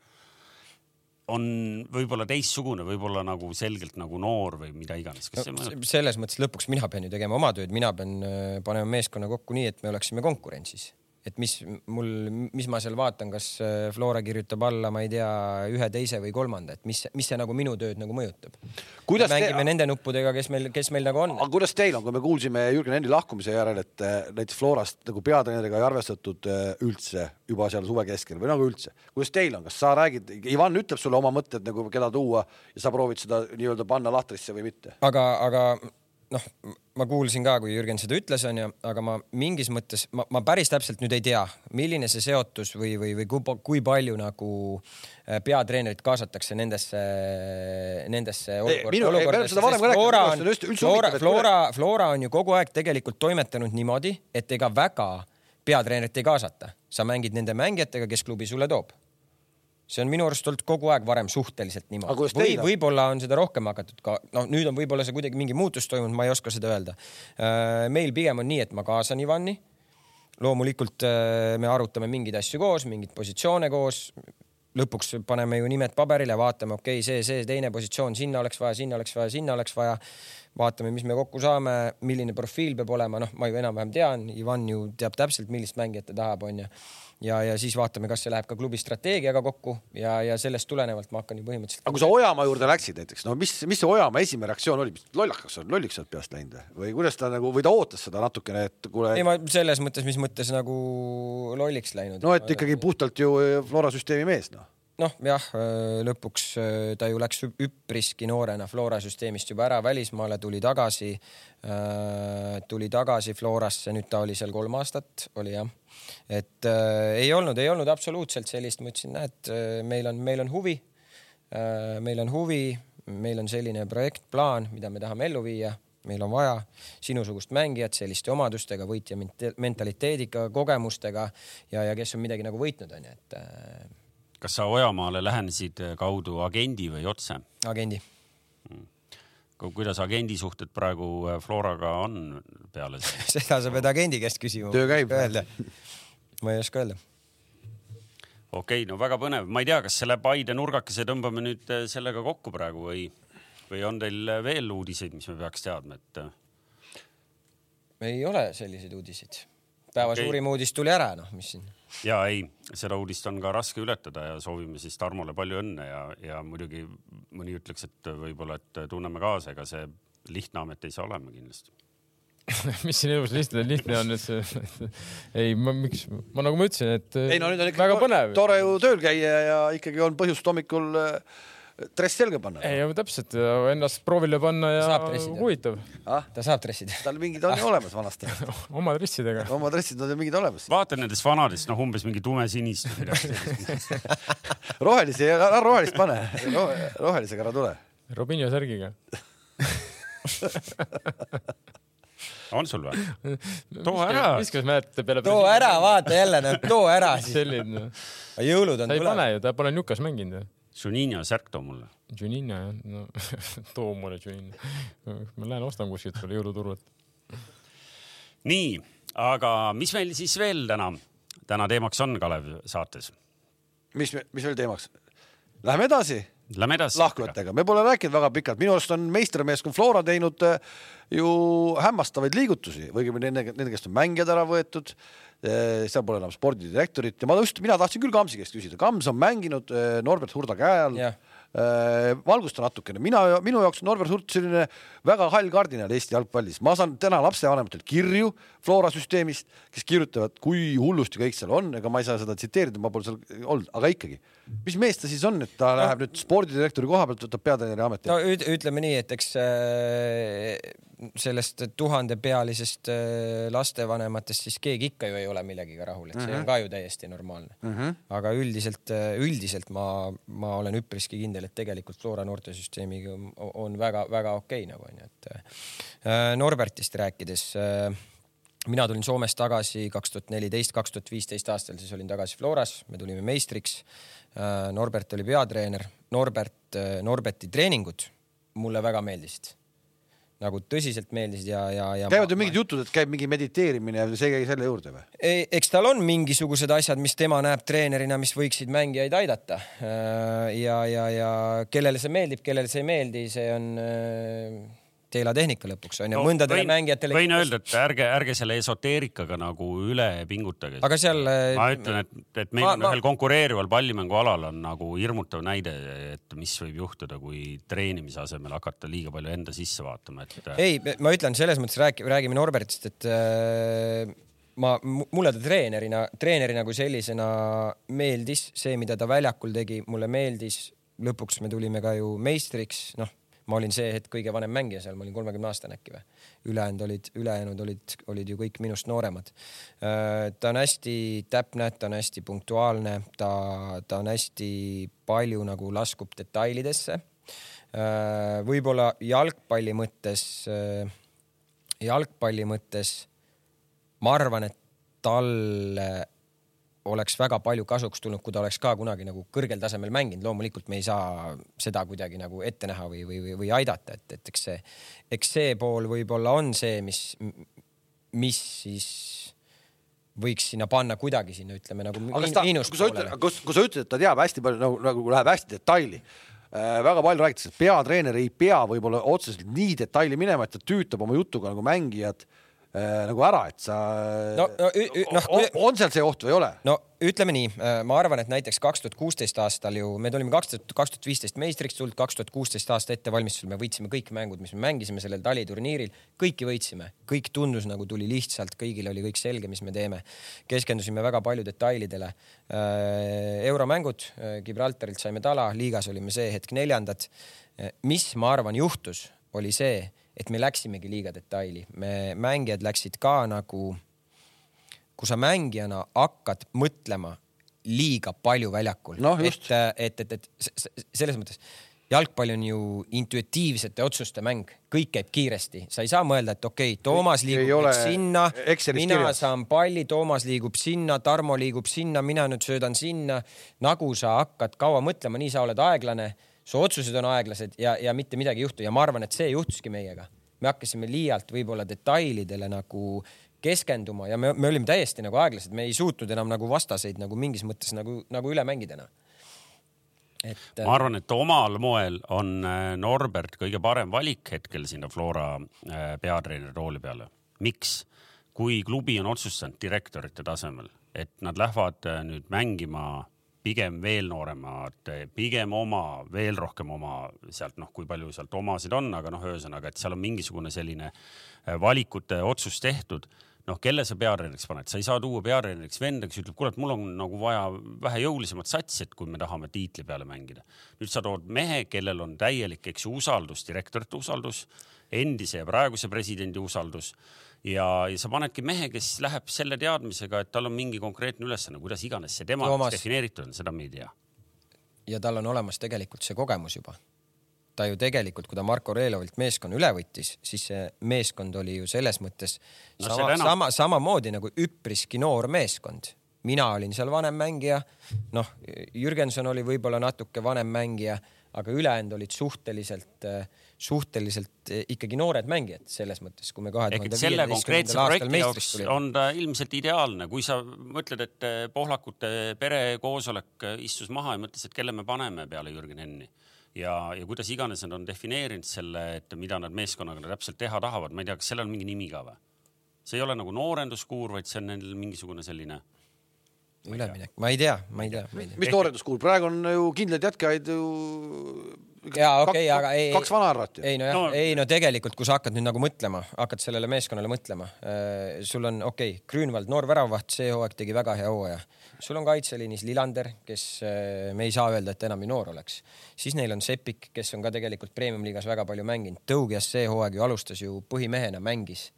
on võib-olla teistsugune, võib-olla nagu selgelt nagu noor või mida iganes, mõjutab? selles mõttes lõpuks mina pean ju tegema oma tööd, mina pean äh, panema meeskonna kokku nii, et me oleksime konkurentsis. Et mis mul, mis ma seal vaatan, kas äh, Flora kirjutab alla, ma ei tea, ühe, teise või kolmanda, et mis, mis see nagu minu tööd nagu mõjutab. Kuidas te- mängime nende nuppudega, kes meil, kes meil nagu on aga. kuidas teil on, kui me kuulsime Jürgen Henni lahkumise järel, et eh, näiteks Florast nagu peatreeneriga ei arvestatud eh, üldse juba seal suve keskel või nagu üldse, kuidas teil on, kas sa räägid, Ivan ütleb sulle oma mõtted nagu keda tuua ja sa proovid seda nii-öelda panna lahtrisse või mitte? aga, aga noh, ma kuulsin ka, kui Jürgen seda ütles, onju, aga ma mingis mõttes, ma, ma päris täpselt nüüd ei tea, milline see seotus või, või, või kui, kui palju nagu äh, peatreenerit kaasatakse nendesse, nendesse olukord, minu- ei, me oleme seda varem ka rääkinud, Flora Flora, Flora on ju kogu aeg tegelikult toimetanud niimoodi, et ega väga peatreenerit ei kaasata, sa mängid nende mängijatega, kes klubi sulle toob see on minu arust olnud kogu aeg varem suhteliselt niimoodi või võib-olla on seda rohkem hakatud ka, noh, nüüd on võib-olla see kuidagi mingi muutus toimunud, ma ei oska seda öelda. meil pigem on nii, et ma kaasan Ivani. loomulikult äh, me arutame mingeid asju koos, mingeid positsioone koos. lõpuks paneme ju nimed paberile, vaatame, okei okay,, see, see teine positsioon, sinna oleks vaja, sinna oleks vaja, sinna oleks vaja. vaatame, mis me kokku saame, milline profiil peab olema, noh, ma ju enam-vähem tean, Ivan ju teab täpselt, millist mängijat ta tahab, onju ja, ja siis vaatame, kas see läheb ka klubi strateegiaga kokku ja, ja sellest tulenevalt ma hakkan ju põhimõtteliselt. aga kui sa Ojamaa juurde läksid näiteks, no mis, mis see Ojamaa esimene reaktsioon oli, lollakas on, lolliks oled peast läinud või kuidas ta nagu või ta ootas seda natukene, et kuule ei, ma selles mõttes, mis mõttes nagu lolliks läinud. no et ikkagi puhtalt ju Flora süsteemi mees noh. noh, jah, lõpuks äh, ta ju läks üp- üpriski noorena Flora süsteemist juba ära välismaale, tuli tagasi, tuli tagasi Florasse, nüüd ta oli seal kolm aastat, oli jah. et äh, ei olnud, ei olnud absoluutselt sellist, ma ütlesin, näed, meil on, meil on huvi äh,. meil on huvi, meil on selline projekt, plaan, mida me tahame ellu viia, meil on vaja sinusugust mängijat selliste omadustega, võitja ment- mentaliteediga, kogemustega ja, ja kes on midagi nagu võitnud, onju, et äh, kas sa Ojamaale lähenesid kaudu agendi või otse? agendi kuidas agendi suhted praegu äh, Floraga on peale seda? (laughs) seda sa pead agendi käest küsima. Töö käib. ma ei oska öelda. okei okay,, no väga põnev, ma ei tea, kas selle Paide nurgakese tõmbame nüüd äh, sellega kokku praegu või, või on teil äh, veel uudiseid, mis me peaks teadma, et äh, ei ole selliseid uudiseid. Päeva okay. suurim uudis tuli ära, noh, mis siin. ja ei, seda uudist on ka raske ületada ja soovime siis Tarmole palju õnne ja, ja muidugi mõni ütleks, et võib-olla, et tunneme kaasa, ega see lihtne amet ei saa olema kindlasti. (laughs) mis siin elus lihtne, lihtne on, et see, (laughs) ei, ma miks, ma nagu ma ütlesin, et ei no nüüd on ikka väga põnev. tore ju tööl käia ja ikkagi on põhjust hommikul äh, dress selga panna. ei, täpselt, ennast proovile panna ja huvitav, ah, ta saab dressida. tal mingid on ju olemas vanasti, (laughs) oma dressidega. oma dressid on ju mingid olemas. vaata nendest vanadest, noh, umbes mingi tumesinist (laughs) rohelisi, ära rohelist pane, rohelisega ära tule. Robinho särgiga. on sul või? too ära. viskas mäletate peale. too ära, vaata jälle, too ära siis. selline, jõulud on ta ei pane tulemas. ju, ta pole Newcas mänginud ju. Juninho särk too mulle. Juninho jah, no (laughs) too mulle Juninho. ma lähen ostan kuskilt sulle jõuluturult. nii, aga mis meil siis veel täna, täna teemaks on Kalev saates? mis, mis veel teemaks? Läheme edasi Lähme edasi. lahkujatega, me pole rääkinud väga pikalt, minu arust on meistrimeeskond Flora teinud äh, ju hämmastavaid liigutusi või õigemini nende, nende käest on mängijad ära võetud. seal pole enam spordidirektorit ja ma just, mina tahtsin küll Kamsi käest küsida, Kams on mänginud äh, Norbert Hurda käe all Jah. Äh, valgusta natukene, mina, minu jaoks on Norbert Hurt selline väga hall kardinal Eesti jalgpallis, ma saan täna lapsevanematelt kirju Flora süsteemist, kes kirjutavad, kui hullusti kõik seal on, ega ma ei saa seda tsiteerida, ma pole seal olnud, aga ikkagi, mis mees ta siis on, et ta läheb nüüd spordidirektori koha pealt, võtab peatreeneri ameti? no ütleme nii, et eks äh, sellest tuhandepealisest äh, lastevanematest siis keegi ikka ju ei ole millegiga rahul, et see mm -hmm. on mhm. ka ju täiesti normaalne mm. -hmm. aga üldiselt, äh, üldiselt ma, ma olen üpriski kindel, et tegelikult Flora noortesüsteemiga on väga-väga okei okay, nagu onju, et äh, Norbertist rääkides mina tulin Soomest tagasi kaks tuhat neliteist, kaks tuhat viisteist aastal, siis olin tagasi Floras, me tulime meistriks. Norbert oli peatreener, Norbert, Norberti treeningud mulle väga meeldisid nagu tõsiselt meeldisid ja, ja, ja. käivad ju mingid jutud, et käib mingi mediteerimine ja see jäi selle juurde või? eks tal on mingisugused asjad, mis tema näeb treenerina, mis võiksid mängijaid aidata. Äh, ja, ja, ja kellele see meeldib, kellele see ei meeldi, see on teelatehnika lõpuks on ju no,, mõndadele võin, mängijatele. võin öelda, et ärge, ärge selle esoteerikaga nagu üle pingutage. aga seal. ma ütlen, et, et meil ma, on ühel ma... konkureerival pallimängualal on nagu hirmutav näide, et mis võib juhtuda, kui treenimise asemel hakata liiga palju enda sisse vaatama, et. ei, ma ütlen selles mõttes räägi, räägime Norbertist, et äh, ma, mulle ta treenerina, treenerina kui sellisena meeldis see, mida ta väljakul tegi, mulle meeldis. lõpuks me tulime ka ju meistriks, noh ma olin see hetk kõige vanem mängija seal, ma olin kolmekümne aastane äkki või. ülejäänud olid, ülejäänud olid, olid ju kõik minust nooremad. Äh, ta on hästi täpne, ta on hästi punktuaalne, ta, ta on hästi palju nagu laskub detailidesse. Äh, võib-olla jalgpalli mõttes, äh, jalgpalli mõttes ma arvan, et talle oleks väga palju kasuks tulnud, kui ta oleks ka kunagi nagu kõrgel tasemel mänginud. loomulikult me ei saa seda kuidagi nagu ette näha või, või, või aidata, et, et eks see, eks see pool võib-olla on see, mis, mis siis võiks sinna panna kuidagi sinna, ütleme nagu poolele. kui, kui sa ütled, et ta teab hästi palju nagu, nagu läheb hästi detaili äh,. väga palju räägitakse, et peatreener ei pea võib-olla otseselt nii detaili minema, et ta tüütab oma jutuga nagu mängijad Äh, nagu ära, et sa no, no, no, on, on seal see oht või ei ole? no ütleme nii, äh, ma arvan, et näiteks kaks tuhat kuusteist aastal ju me tulime kaks tuhat, kaks tuhat viisteist meistriks tulnud, kaks tuhat kuusteist aasta ettevalmistusel me võitsime kõik mängud, mis me mängisime sellel taliturniiril, kõiki võitsime, kõik tundus nagu tuli lihtsalt, kõigil oli kõik selge, mis me teeme. keskendusime väga palju detailidele. Äh, euromängud, Gibraltarilt saime tala, liigas olime see hetk neljandad. mis ma arvan, juhtus, oli see et me läksimegi liiga detaili, me mängijad läksid ka nagu, kui sa mängijana hakkad mõtlema liiga palju väljakul no,, et, et, et, et selles mõttes jalgpall on ju intuitiivsete otsuste mäng, kõik käib kiiresti, sa ei saa mõelda, et okei okay,, Toomas liigub sinna, mina kirjas. saan palli, Toomas liigub sinna, Tarmo liigub sinna, mina nüüd söödan sinna. nagu sa hakkad kaua mõtlema, nii sa oled aeglane su otsused on aeglased ja, ja mitte midagi ei juhtu ja ma arvan, et see juhtuski meiega. me hakkasime liialt võib-olla detailidele nagu keskenduma ja me, me olime täiesti nagu aeglased, me ei suutnud enam nagu vastaseid nagu mingis mõttes nagu, nagu üle mängida enam et. ma arvan, et omal moel on äh, Norbert kõige parem valik hetkel sinna Flora äh, peatreeneri rooli peale. miks? kui klubi on otsustanud direktorite tasemel, et nad lähevad äh, nüüd mängima pigem veel nooremad, pigem oma, veel rohkem oma sealt noh, kui palju sealt omasid on, aga noh, ühesõnaga, et seal on mingisugune selline äh, valikute otsus tehtud noh, kelle sa peatreeneriks paned, sa ei saa tuua peatreeneriks venda, kes ütleb, kurat, mul on nagu vaja vähe jõulisemat satsi, et kui me tahame tiitli peale mängida. nüüd sa tood mehe, kellel on täielik, eks ju, usaldus, direktorite usaldus, endise ja praeguse presidendi usaldus ja, ja sa panedki mehe, kes läheb selle teadmisega, et tal on mingi konkreetne ülesanne, kuidas iganes see tema Toomas... defineeritud on, seda me ei tea. ja tal on olemas tegelikult see kogemus juba. Ta ju tegelikult, kui ta Marko Reelovilt meeskonna üle võttis, siis see meeskond oli ju selles mõttes no, sama, sama, samamoodi nagu üpriski noor meeskond. Mina olin seal vanem mängija, noh, Jürgenson oli võib-olla natuke vanem mängija, aga ülejäänud olid suhteliselt suhteliselt eh, ikkagi noored mängijad selles mõttes, kui me kahe tuhande selle konkreetse projekti jaoks on ta ilmselt ideaalne, kui sa mõtled, et eh, Pohlakute perekoosolek eh, istus maha ja mõtles, et kelle me paneme peale Jürgen Henni ja, ja kuidas iganes nad on defineerinud selle, et mida nad meeskonnaga täpselt teha tahavad, ma ei tea, kas sellel on mingi nimi ka või? see ei ole nagu noorenduskuur, vaid see on neil mingisugune selline üleminek, ma ei tea, ma ei tea, mis nooreduskuul, praegu on ju kindlaid jätkajaid ju. jaa, okei, aga ei, kaks vanarrat ju. ei nojah No- no,, ei no tegelikult, kui sa hakkad nüüd nagu mõtlema, hakkad sellele meeskonnale mõtlema, sul on okei okay,, Grünwald, noor väravaht, see hooaeg tegi väga hea hooaja. Sul on kaitseliinis Lillander, kes äh, me ei saa öelda, et enam nii noor oleks, siis neil on Sepik, kes on ka tegelikult premium-liigas väga palju mänginud, Tõugias see hooaeg ju alustas ju põhimehena, mängis.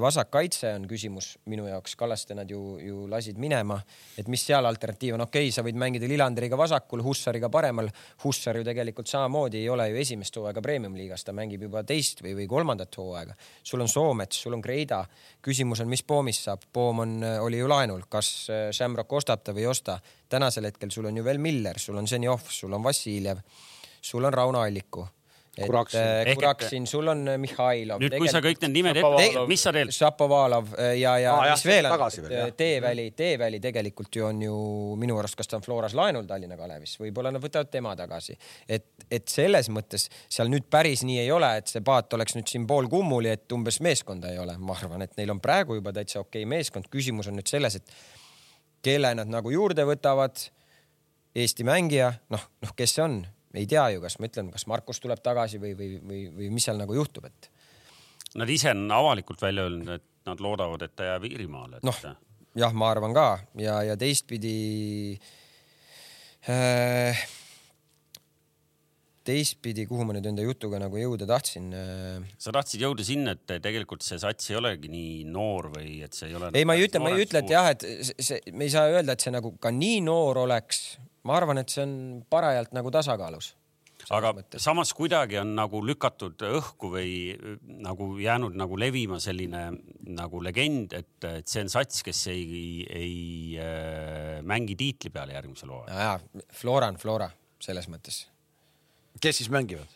Vasakkaitse on küsimus minu jaoks, Kallaste nad ju, ju lasid minema, et mis seal alternatiiv on, okei okay,, sa võid mängida Lillanderiga vasakul, Hussariga paremal. Hussar ju tegelikult samamoodi ei ole ju esimest hooaega premium-liigas, ta mängib juba teist või, või kolmandat hooaega. sul on Soomets, sul on Kreida, küsimus on, mis Poomist saab, Poom on, oli ju laenul, kas äh, Shamrock ostab ta või ei osta. tänasel hetkel sul on ju veel Miller, sul on Zenjov, sul on Vassiljev, sul on Rauno Alliku. Et Kuraksin. äh, Kuraksin, sul on äh, Mihhailov. nüüd, kui sa kõik need nimed ette Šapovalov., mis sa teed? Šapovalov ja, ja Aa, jah, mis veel tagasi on veel, jah., Teeväli, Teeväli tegelikult ju on ju minu arust, kas ta on Floras laenul Tallinna Kalevis, võib-olla nad võtavad tema tagasi. et, et selles mõttes seal nüüd päris nii ei ole, et see paat oleks nüüd siin pool kummuli, et umbes meeskonda ei ole, ma arvan, et neil on praegu juba täitsa okei meeskond, küsimus on nüüd selles, et kelle nad nagu juurde võtavad. Eesti mängija, noh, noh, kes see on, ei tea ju, kas ma ütlen, kas Markus tuleb tagasi või, või, või, või mis seal nagu juhtub, et Nad ise on avalikult välja öelnud, et nad loodavad, et ta jääb Iirimaale, et Noh. jah, ma arvan ka ja, ja teistpidi äh,. teistpidi, kuhu ma nüüd enda jutuga nagu jõuda tahtsin äh,. sa tahtsid jõuda sinna, et tegelikult see sats ei olegi nii noor või et see ei ole. ei, ma ei ütle, ma ei ütle, et jah, et see, me ei saa öelda, et see nagu ka nii noor oleks. Ma arvan, et see on parajalt nagu tasakaalus. aga samas kuidagi on nagu lükatud õhku või äh, nagu jäänud nagu levima selline nagu legend, et, et see on sats, kes ei, ei äh, mängi tiitli peale järgmisel hooajal. Flora on Flora selles mõttes. kes siis mängivad?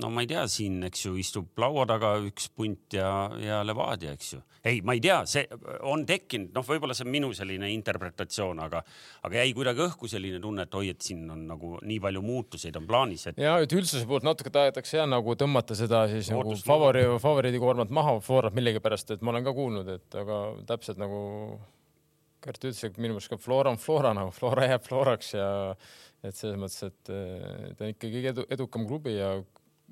No ma ei tea, siin, eks ju, istub laua taga üks punt ja, ja Levadia, eks ju. ei, ma ei tea, see on tekkinud, noh, võib-olla see on minu selline interpretatsioon, aga, aga jäi kuidagi õhku selline tunne, et oi, et siin on nagu nii palju muutuseid on plaanis, et ja et üldsuse poolt natuke tahetakse jah nagu tõmmata seda siis nagu Ootust favori, favoriidikoormat maha Florat millegipärast, et ma olen ka kuulnud, et aga täpselt nagu Gert ütles, et minu meelest ka Flora on Flora nagu Flora jääb Floraks ja et selles mõttes, et ta on ikkagi edu, edukam klubi ja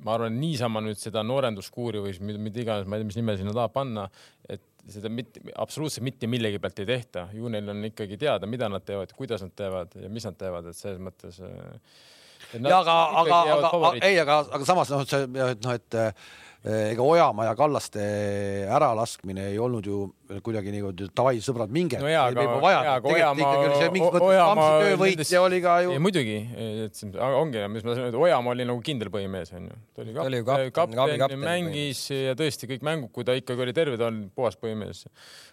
ma arvan, niisama nüüd seda noorenduskuuri või mida, iganes, ma ei tea, mis nime sinna tahab panna, et seda mitte, absoluutselt mitte millegi pealt ei tehta, ju neil on ikkagi teada, mida nad teevad, kuidas nad teevad ja mis nad teevad, et selles mõttes. ja aga, aga, aga ei, aga, aga samas noh, et see, noh, et eh, ega Ojamaa ja Kallaste äralaskmine ei olnud ju kuidagi niimoodi davai, sõbrad, minge. No oli ka ju muidugi, et ongi, mis ma tahan öelda, Ojamaa oli nagu kindel põhimees onju. ta oli Ta oli kapten, kapten, kapten, mängis ja tõesti kõik mängud, kui ta ikkagi oli terve, ta oli puhas põhimees.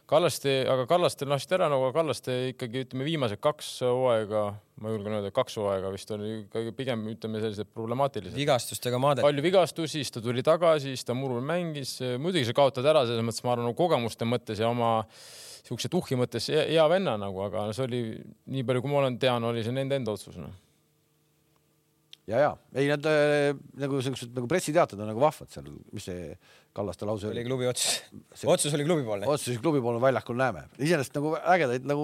Kallaste, aga Kallaste lasti ära nagu Kallaste ikkagi ütleme viimased kaks hooaega, ma julgen öelda, kaks hooaega vist oli ikkagi pigem ütleme sellised problemaatilised. vigastustega maadeti. palju vigastusi, siis ta tuli tagasi, siis ta murul mängis, muidugi sa kaotad ära selles mõttes, ma arvan, kogemuste mõttes ja oma siukse tuhhi mõttes hea venna nagu, aga see oli nii palju, kui ma olen tean, oli see nende enda otsus noh. ja, ja ei need äh, nagu siuksed nagu pressiteated on nagu vahvad seal, mis see Kallaste lause oli oli. klubi otsus. Otsus oli klubipoolne. otsuses klubi poole väljakul näeme, iseenesest nagu ägedaid nagu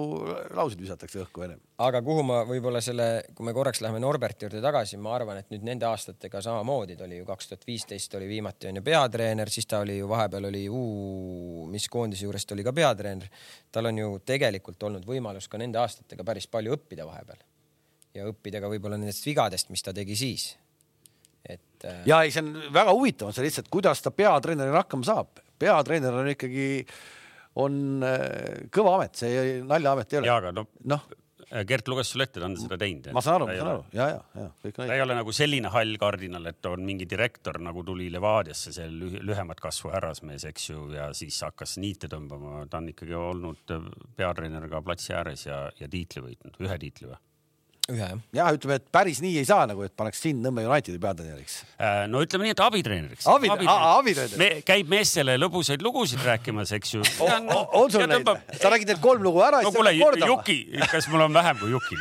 lauseid visatakse õhku ennem. aga kuhu ma võib-olla selle, kui me korraks läheme Norberti juurde tagasi, ma arvan, et nüüd nende aastatega samamoodi, ta oli ju kaks tuhat viisteist oli viimati on ju peatreener, siis ta oli ju vahepeal oli U, mis koondise juures ta oli ka peatreener. tal on ju tegelikult olnud võimalus ka nende aastatega päris palju õppida vahepeal ja õppida ka võib-olla nendest vigadest, mis ta tegi siis. et äh, ja ei, see on väga huvitav on see lihtsalt, kuidas ta peatreenerina hakkama saab. peatreener on ikkagi, on äh, kõva amet, see ei- naljaamet ei ole ja. aga noh, noh, Gert luges sulle ette, ta on seda teinud. ma saan aru, ma saan aru, ja, ja, ja kõik on ta ei ole nagu selline hall kardinal, et on mingi direktor nagu tuli Levadiasse, see lüh lühemat kasvu härrasmees, eks ju, ja siis hakkas niite tõmbama. ta on ikkagi olnud peatreener ka platsi ääres ja, ja tiitli võitnud, ühe tiitli või? Ühe jah. jah, ütleme, et päris nii ei saa nagu, et paneks sind Nõmme Unitedi peatreeneriks. Äh, no ütleme nii, et abitreeneriks. Abi- abitreener. me,. käib meestele lõbusaid lugusid rääkimas, eks ju. on sul neid? sa räägid need kolm lugu ära, no siis pead kordama. Juki, kas mul on vähem kui Jukil?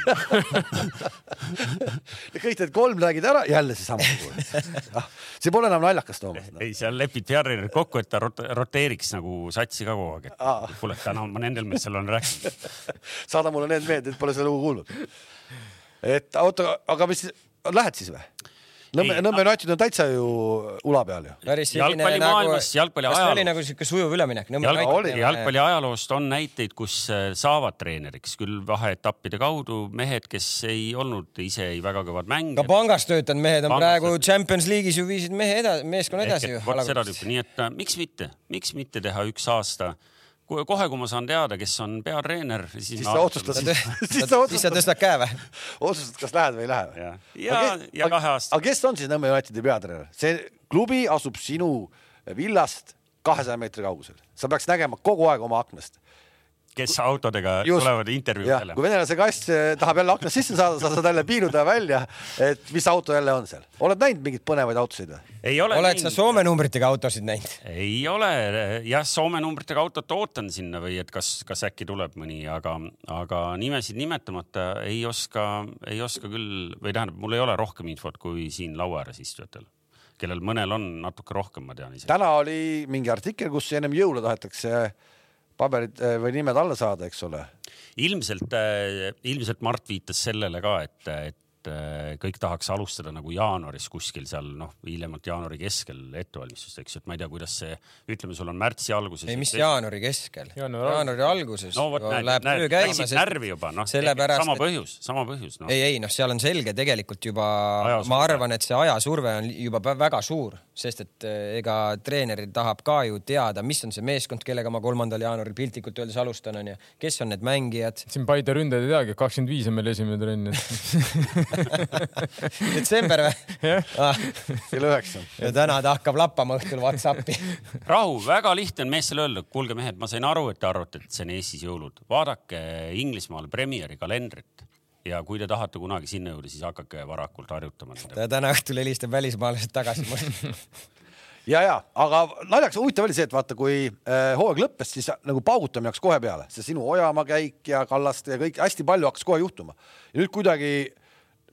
(laughs) kõik need kolm räägid ära, jälle seesama lugu. see pole enam naljakas, Toomas. ei, seal lepiti peatreenerid kokku, et ta rot- roteeriks nagu satsi ka kogu aeg, Aa. et kuule, täna ma nendel meestel olen rääkinud. (laughs) saada mulle need meelde, et pole seda lugu kuulnud. Et oota, aga mis, lähed siis või? Nõmme, Nõmme United on täitsa ju ula peal ju. Jalgpallimaailmas, jalgpalli kas ta oli ajaloos. nagu siuke sujuv üleminek? jalg, oli. jalgpalli ajaloost on näiteid, kus äh, saavad treeneriks küll vaheetappide kaudu mehed, kes ei olnud ise ei väga kõvad ka mängijad. pangas töötanud mehed on Pangas praegu töötanud. Champions League'is ju viisid mehe edasi, meeskonna edasi ju. vot seda tüüpi, nii et äh, miks mitte, miks mitte teha üks aasta. kohe, kui ma saan teada, kes on peatreener, siis, siis ma sa otsustad, siis (laughs) siis sa sa otsustad, tõstad käe või? otsustad, kas lähed või ei lähe või? ja, ja, ja kahe aasta. aga kes on siis Nõmme Unitedi peatreener? see klubi asub sinu villast kahesaja meetri kaugusel, sa peaks nägema kogu aeg oma aknast. Kes autodega Just. tulevad intervjuudele kui. venelase kass tahab jälle aknast sisse saada, sa saad jälle piiluda välja, et mis auto jälle on seal. oled näinud mingeid põnevaid autosid või? ei ole. oled sa Soome numbritega autosid näinud? ei ole, jah, Soome numbritega autot ootan sinna või et kas, kas äkki tuleb mõni, aga, aga nimesid nimetamata ei oska, ei oska küll või tähendab, mul ei ole rohkem infot kui siin laua ääres istujatel, kellel mõnel on natuke rohkem, ma tean ise. täna oli mingi artikkel, kus ennem jõule tahetakse paberid eh, või nimed alla saada, eks ole. ilmselt, ilmselt Mart viitas sellele ka, et, et äh, kõik tahaks alustada nagu jaanuaris kuskil seal noh, hiljemalt jaanuari keskel ettevalmistust, eks ju, et ma ei tea, kuidas see, ütleme, sul on märtsi alguses. ei, mis jaanuari keskel? Jaanuari jaanuari alguses no vot, näed, läheb töö käima, läksid sest närvi juba, noh, sellepärast, sama et- põhjus, sama põhjus, noh. ei, ei noh, seal on selge tegelikult juba, ma arvan, et see ajasurve on juba väga suur, sest et eh, ega treener tahab ka ju teada, mis on see meeskond, kellega ma kolmandal jaanuaril piltlikult öeldes alustan, onju, kes on need mängijad. siin Paide ründajad ei teagi, kakskümmend viis on meil esimene trenn, et (laughs) (laughs) detsember või Jah. ah,? kell üheksa. ja täna ta hakkab lappama õhtul Whatsappi. (laughs) rahu, väga lihtne on meestele öelda, kuulge mehed, ma sain aru, et te arvate, et see on Eestis jõulud, vaadake Inglismaal Premieri kalendrit ja kui te tahate kunagi sinna jõuda, siis hakake varakult harjutama ta täna õhtul helistab välismaalased tagasi mulle. (laughs) ja, ja, aga naljakas, huvitav oli see, et vaata, kui äh, hooaeg lõppes, siis nagu paugutamine hakkas kohe peale, see sinu Ojamaa käik ja Kallaste ja kõik hästi palju hakkas kohe juhtuma. ja nüüd kuidagi,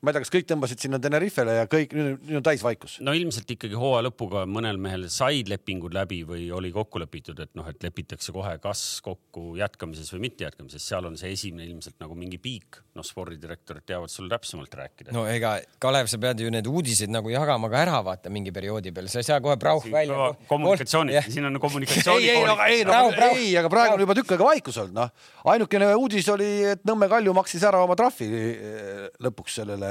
ma ei tea, kas kõik tõmbasid sinna Tenerifele ja kõik, nüüd, nüüd on täisvaikus. no ilmselt ikkagi hooaja lõpuga mõnel mehel said lepingud läbi või oli kokku lepitud, et noh, et lepitakse kohe kas kokku jätkamises või mitte jätkamises, seal on see esimene ilmselt nagu mingi piik. noh, spordidirektorid teavad sulle täpsemalt rääkida. no ega Kalev, sa pead ju need uudised nagu jagama ka ära vaata mingi perioodi peal, sa ei saa kohe prauh välja. kommunikatsiooni, siin on kommunikatsiooni ei, ei, aga ei, no, ei, aga praegu on juba tükk aega vaikus olnud, noh. ainukene uudis oli, et Nõmme Kalju maksis ära oma trahvi eh, lõpuks sellele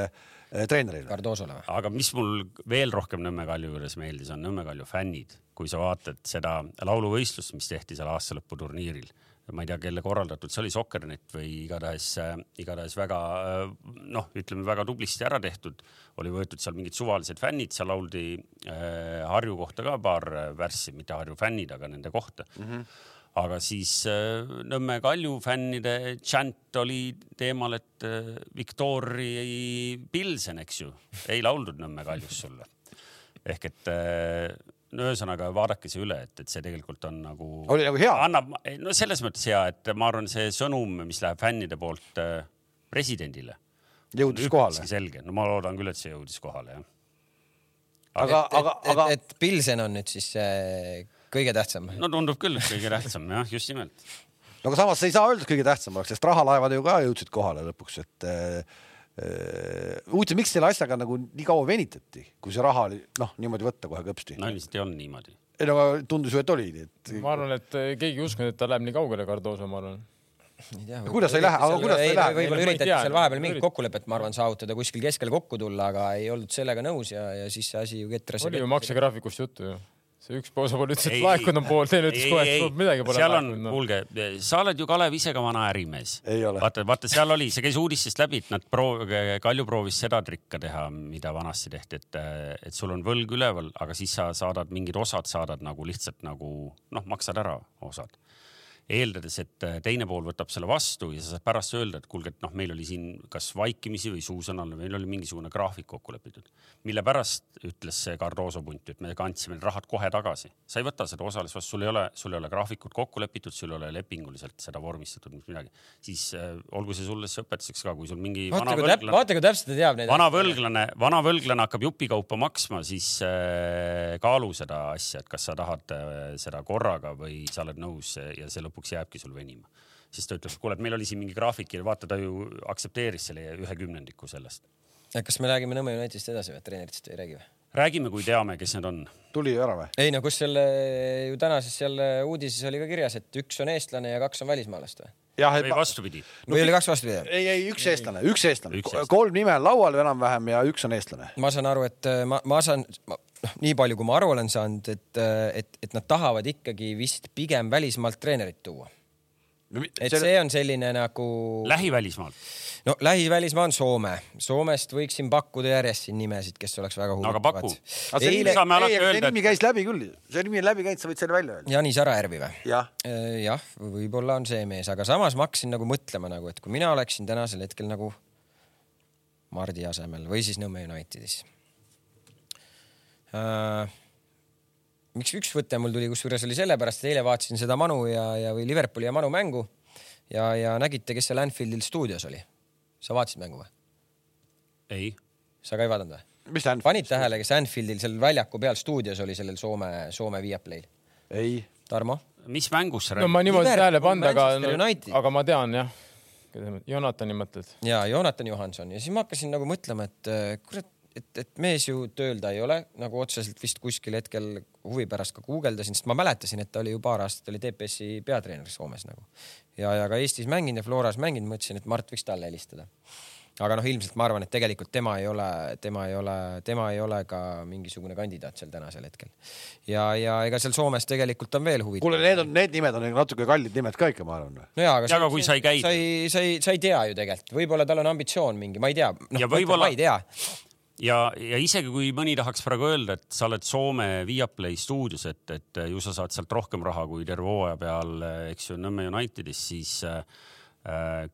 treenerile. Cardosole või? aga mis mul veel rohkem Nõmme Kalju juures meeldis, on Nõmme Kalju fännid, kui sa vaatad seda lauluvõistlust, mis tehti seal aastalõputurniiril. ma ei tea, kelle korraldatud see oli, Soccernet või igatahes, igatahes väga äh, noh, ütleme väga tublisti ära tehtud. oli võetud seal mingid suvalised fännid, seal lauldi äh, Harju kohta ka paar äh, värssi, mitte Harju fännid, aga nende kohta mm. -hmm aga siis äh, Nõmme Kalju fännide džänt oli teemal, et äh, Victoria Pilsen, eks ju, ei lauldud Nõmme Kaljus sulle. ehk et äh, no ühesõnaga vaadake see üle, et, et see tegelikult on nagu. Oli nagu hea? annab, no selles mõttes hea, et ma arvan, see sõnum, mis läheb fännide poolt presidendile. jõudis kohale. selge, no ma loodan küll, et see jõudis kohale jah. aga, aga, et, aga et, Pilsen on nüüd siis äh, kõige tähtsam. no tundub küll kõige tähtsam jah, just nimelt no aga samas ei saa öelda, et kõige tähtsam oleks, sest rahalaevad ju ka jõudsid kohale lõpuks, et äh, äh, huvitav, miks selle asjaga nagu nii kaua venitati, kui see raha oli noh, niimoodi võtta kohe kõpsti no ilmselt ei olnud niimoodi. ei no aga tundus ju, et oli nii, et ma arvan, et eh, keegi ei uskunud, et ta läheb nii kaugele, Cardoso, ma arvan. kuidas sa ei lähe, aga kuidas sa ei lähe? võib-olla üritati tea, seal vahepeal mingit kokkulepet, ma arvan, saavutada kuskil keskel kokku tulla, aga ei oldud sellega nõus ja, ja siis see asi ju ketras. oli ju maksegraafikust juttu ju. See üks osapool ütles, et laekunud on pool, teine ütles kohe, et midagi pole seal on, laekunud no.. kuulge, sa oled ju Kalev ise ka vana ärimees. Ei ole. vaata, vaata seal oli, see käis uudistest läbi, et nad proov-, Kalju proovis seda trikka teha, mida vanasti tehti, et, et sul on võlg üleval, aga siis sa saadad mingid osad, saadad nagu lihtsalt nagu noh, maksad ära osad. Eeldades, et äh, teine pool võtab selle vastu ja sa saad pärast öelda, et kuulge, et noh, meil oli siin kas vaikimisi või suusõnal, meil oli mingisugune graafik kokku lepitud, mille pärast ütles see Cardoso punt, et me kandsime rahad kohe tagasi. sa ei võta seda osalist vastu, sul ei ole, sul ei ole graafikut kokku lepitud, sul ei ole lepinguliselt seda vormistatud, mitte midagi. siis äh, olgu see sulle siis õpetuseks ka, kui sul mingi vaata kui täp-, vaata kui täpselt ta teab neid. vana võlglane, vana võlglane hakkab jupikaupa maksma, siis äh, kaalu seda asja, et kas sa tahad äh, seda korraga või sa oled nõus ja see lõpuks lõpuks jääbki sul venima. siis ta ütleb, et kuule, et meil oli siin mingi graafik ja vaata, ta ju aktsepteeris selle ühe kümnendiku sellest. kas me räägime Nõmme Unitedist edasi või treeneritest ei räägi või? räägime, kui teame, kes need on. tuli ära või? ei no kus selle ju tänases seal uudises oli ka kirjas, et üks on eestlane ja kaks on välismaalast või? jah, või vastupidi no,. või oli kaks vastupidi? ei, ei üks eestlane, üks eestlane, kolm nime on laual enam-vähem ja üks on eestlane. ma saan aru, et ma, ma saan, noh, nii palju, kui ma aru olen saanud, et, et, et nad tahavad ikkagi vist pigem välismaalt treenerit tuua no,. et see on selline nagu. lähivälismaalt? no lähivälismaa on Soome. Soomest võiksin pakkuda järjest siin nimesid, kes oleks väga huvitavad. aga paku. see, Eile... see nimi käis läbi küll, see nimi on läbi käinud, sa võid selle välja öelda. Janis Arajärvi või? jah äh, jah, võib-olla on see mees, aga samas ma hakkasin nagu mõtlema nagu, et kui mina oleksin tänasel hetkel nagu Mardi asemel või siis Nõmme Unitedis miks üks võte mul tuli, kusjuures oli sellepärast, et eile vaatasin seda Manu ja, ja või Liverpooli ja Manu mängu ja, ja nägite, kes seal Anfieldil stuudios oli? sa vaatasid mängu või? ei. sa ka ei vaadanud või? mis ta on? panid tähele, kes Anfieldil seal väljaku peal stuudios oli sellel Soome, Soome Viaplay'l? ei. Tarmo? mis mängust sa räägid? no ma niimoodi tähele pannud, aga aga ma tean jah. Jonatani mõtled? ja, Jonatan Johanson ja siis ma hakkasin nagu mõtlema, et kurat et, et mees ju tööl ta ei ole, nagu otseselt vist kuskil hetkel huvi pärast ka guugeldasin, sest ma mäletasin, et ta oli ju paar aastat oli TPS-i peatreener Soomes nagu. ja, ja ka Eestis mänginud ja Floras mänginud, mõtlesin, et Mart võiks talle helistada. aga noh, ilmselt ma arvan, et tegelikult tema ei ole, tema ei ole, tema ei ole ka mingisugune kandidaat seal tänasel hetkel. ja, ja ega seal Soomes tegelikult on veel huvitav. kuule, need on, need nimed on natuke kallid nimed ka ikka, ma arvan. no jaa, aga, ja, aga kui sa ei käi. sa ei, sa ei, sa ei tea ju tegelikult, võib-olla tal on ambitsioon mingi, ma ei tea. noh, ma ei tea ja, ja isegi kui mõni tahaks praegu öelda, et sa oled Soome Viaplay stuudios, et, et ju sa saad sealt rohkem raha kui terve hooaja peal, eks ju, Nõmme Unitedis, siis äh,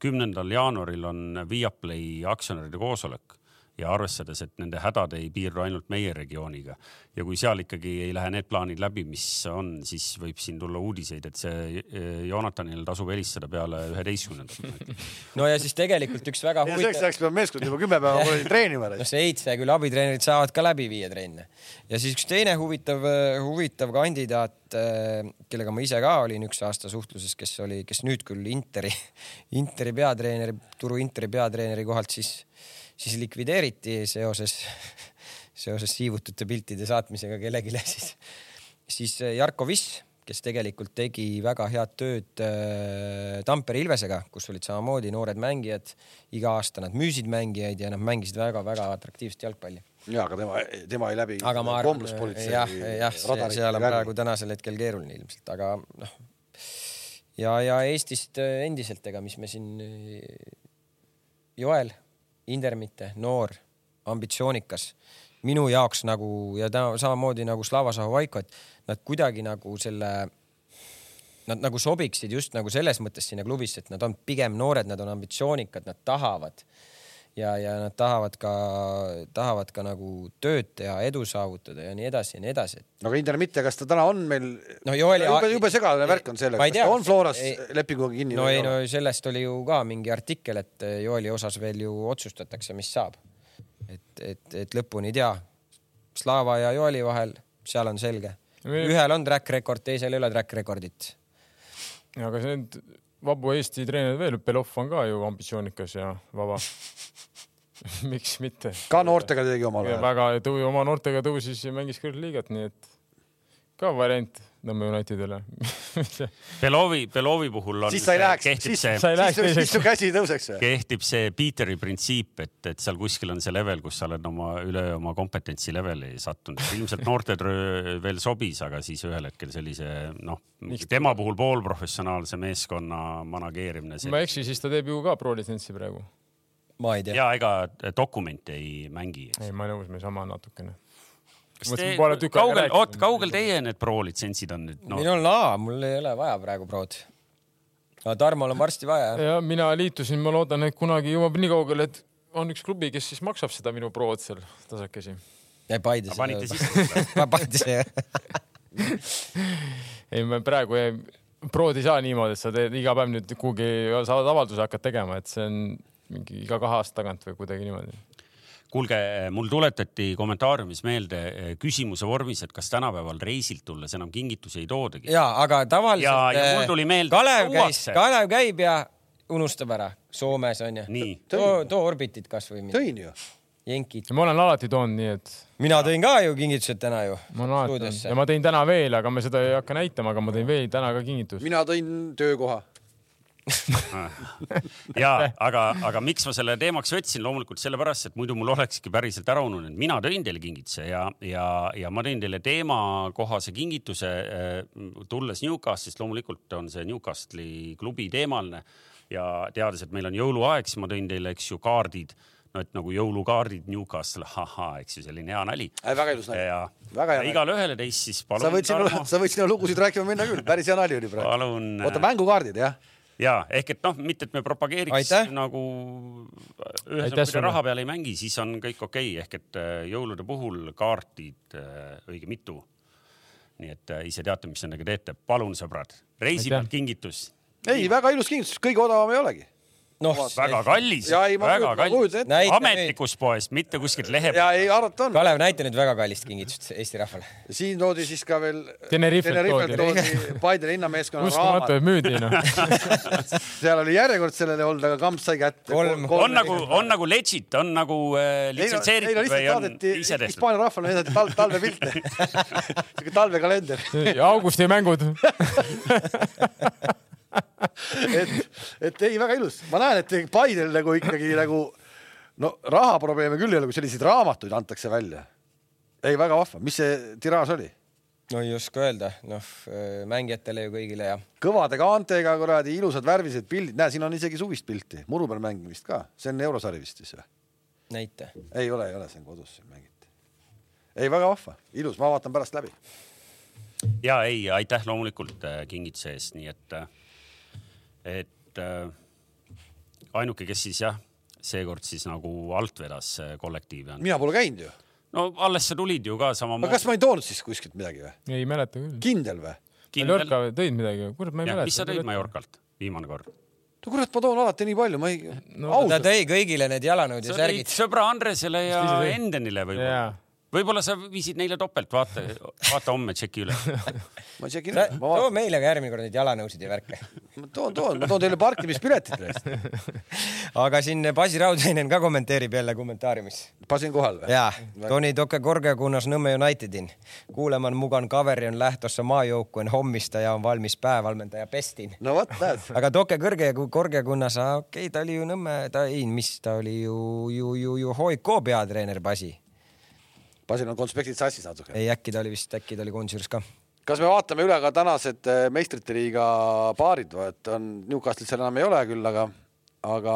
kümnendal äh, jaanuaril on Viaplay aktsionäride koosolek ja arvestades, et nende hädad ei piirdu ainult meie regiooniga ja kui seal ikkagi ei lähe need plaanid läbi, mis on, siis võib siin tulla uudiseid, et see eh, Jonatanil tasub helistada peale üheteistkümnendat. (laughs) no ja siis tegelikult üks väga huvitav. selleks ajaks peab meeskond juba kümme päeva treenima. (laughs) no seitse küll abitreenerid saavad ka läbi viia trenne ja siis üks teine huvitav, huvitav kandidaat, eh, kellega ma ise ka olin üks aasta suhtluses, kes oli, kes nüüd küll Interi, (laughs) Interi peatreeneri, Turu Interi peatreeneri kohalt siis siis likvideeriti seoses, (laughs) seoses siivutute piltide saatmisega kellelegi siis, siis äh, Jarko Viss, kes tegelikult tegi väga head tööd äh, Tampere Ilvesega, kus olid samamoodi noored mängijad. iga aasta nad müüsid mängijaid ja nad mängisid väga-väga atraktiivset jalgpalli ja aga tema, tema ei läbi. aga ma arvan, jah, jah, seal on praegu tänasel hetkel keeruline ilmselt, aga noh. ja, ja Eestist äh, endiselt, ega mis me siin, Joel Indermitte, noor, ambitsioonikas, minu jaoks nagu ja ta samamoodi nagu Slava Zahovaiko, et nad kuidagi nagu selle, nad nagu sobiksid just nagu selles mõttes sinna klubisse, et nad on pigem noored, nad on ambitsioonikad, nad tahavad ja, ja nad tahavad ka, tahavad ka nagu tööd teha, edu saavutada ja nii edasi ja nii edasi. no aga Intermitte, kas ta täna on meil no, Joeli... jube, jube segane värk on sellega, kas ta on Floras lepinguga kinni? no ei, no sellest oli ju ka mingi artikkel, et Joeli osas veel ju otsustatakse, mis saab. et, et, et lõpuni ei tea. Slava ja Joeli vahel, seal on selge. ühel on track record, teisel ei ole track record'it. aga see nüüd vabu Eesti treenereid veel, Belov on ka ju ambitsioonikas ja vaba (laughs) miks mitte? ka noortega tegi omal ajal. väga tõu-, oma noortega tõusis ja mängis kõrgliigat, nii et ka variant Nõmme Unitedile (laughs) Belovi, Belovi puhul on. siis sa ei läheks, siis, siis, siis, siis su käsi ei tõuseks kehtib see Peteri printsiip, et, et seal kuskil on see level, kus sa oled oma üle oma kompetentsi leveli sattunud. ilmselt noortetöö veel sobis, aga siis ühel hetkel sellise noh, tema puhul poolprofessionaalse meeskonna manageerimine. kui ma ei eksi, siis ta teeb ju ka pro-litsentsi praegu ma ei tea. ja ega dokumente ei mängi. ei, ma nõus, me sama natukene kas te, kaugel, oot, kaugel teie need pro litsentsid on nüüd no.? minul on A, mul ei ole vaja praegu prod. aga Tarmol on varsti vaja jah. ja mina liitusin, ma loodan, et kunagi jõuab nii kaugele, et on üks klubi, kes siis maksab seda minu prood seal tasakesi. ei, Paides. panite sisse? (laughs) Paides jah. ei, me praegu ei, prood ei saa niimoodi, et sa teed iga päev nüüd kuhugi saad avalduse hakkad tegema, et see on mingi iga kahe aasta tagant või kuidagi niimoodi kuulge, mul tuletati kommentaariumis meelde eh, küsimuse vormis, et kas tänapäeval reisilt tulles enam kingitusi ei toodagi. ja, aga tavaliselt. ja, ja mul tuli meelde. Kalev käis, Kalev käib ja unustab ära Soomes onju. too, too Orbitit kasvõi. tõin ju. Jenkid. ma olen alati toonud nii, et. mina tõin ka ju kingitused täna ju. ma olen alati toonud ja ma tõin täna veel, aga me seda ei hakka näitama, aga ma tõin veel täna ka kingitust. mina tõin töökoha (laughs) ja aga, aga miks ma selle teemaks võtsin, loomulikult sellepärast, et muidu mul olekski päriselt ära ununenud, mina tõin teile kingituse ja, ja, ja ma tõin teile teemakohase kingituse. tulles Newcastist, loomulikult on see Newcastli klubi teemaline ja teades, et meil on jõuluaeg, siis ma tõin teile, eks ju, kaardid no et nagu jõulukaardid Newcastle, ahhaa, eks ju, selline hea nali. väga ilus nali. ja, väga hea. igale ühele teist siis palun. (laughs) sa võid sinna, sa võid sinna lugusid rääkima minna küll, päris hea nali oli praegu. palun. oota, mängukaardid jah? Ja ehk et noh, mitte et me propageeriks Aitäh. nagu ühesõnaga, raha peal ei mängi, siis on kõik okei okay. ehk et äh, jõulude puhul kaardid äh, õige mitu. nii et äh, ise teate, mis nendega teete, palun sõbrad, reisi pealt kingitus. ei, väga ilus kingitus, kõige odavam ei olegi noh, väga kallis, väga kallis, ametlikust poest, mitte kuskilt lehe pealt. ja ei, arvata on. Kalev, näita nüüd väga kallist kingitust Eesti rahvale. siin toodi siis ka veel. Tenerifelt toodi, toodi Paide linnameeskonna raamat. uskumatu, et müüdi noh (laughs) seal oli järjekord sellele olnud, aga Kamps sai kätte. on nagu, on nagu legit, on nagu äh, litsentseeritud või on ise tehtud? Hispaania rahvale näidati talve, talvepilte (laughs) siuke talvekalender augusti mängud (laughs) (laughs) et, et ei, väga ilus, ma näen, et Paidel nagu ikkagi nagu no rahaprobleeme küll ei ole, kui selliseid raamatuid antakse välja. ei, väga vahva, mis see tiraaž oli? no ei oska öelda, noh mängijatele ju kõigile ja. kõvade kaantega kuradi ilusad värvilised pildid, näe, siin on isegi suvist pilti, muru peal mängimist ka, see on eurosari vist siis või? näita. ei ole, ei ole, see on kodus siin mängiti. ei, väga vahva, ilus, ma vaatan pärast läbi. ja ei, aitäh loomulikult äh, kingituse eest, nii et äh, et äh, ainuke, kes siis jah, seekord siis nagu alt vedas kollektiivi on. mina pole käinud ju. no alles sa tulid ju ka samamoodi. kas ma ei toonud siis kuskilt midagi või? ei mäleta küll. kindel või? Mallorca tõid midagi, kurat, ma ei mäleta. mis sa tõid Mallorcalt viimane kord? no kurat, ma toon alati nii palju, ma ei no,. ta tõi kõigile need jalanõud ja särgid. sõbra Andresele ja Endenile võib-olla võib-olla sa viisid neile topelt, vaata, vaata homme tšeki üle. (laughs) ma tšekin üle. too meile ka järgmine kord neid jalanõusid ja värke. (laughs) ma toon, toon, ma toon teile parkimispiletid neist. (laughs) aga siin Basi Raudseinen ka kommenteerib jälle kommentaariumis. Basin kohal või? jaa, Toni Toke korgekunnas Nõmme Unitedin. kuuleman mugan kaveri on lähtossa maajoukkueen hommistaja on valmis päävalmentaja pestin. no vot, näed. aga Toke kõrge, korgekunnas, okei okay,, ta oli ju Nõmme, ta ei, mis ta oli ju, ju, ju, ju Hoiko peatreener Basi Basil on konspektid sassis natuke. ei, äkki ta oli vist, äkki ta oli juures ka. kas me vaatame üle ka tänased eh, meistrite liiga paarid et on Newcastle'it seal enam ei ole küll, aga aga.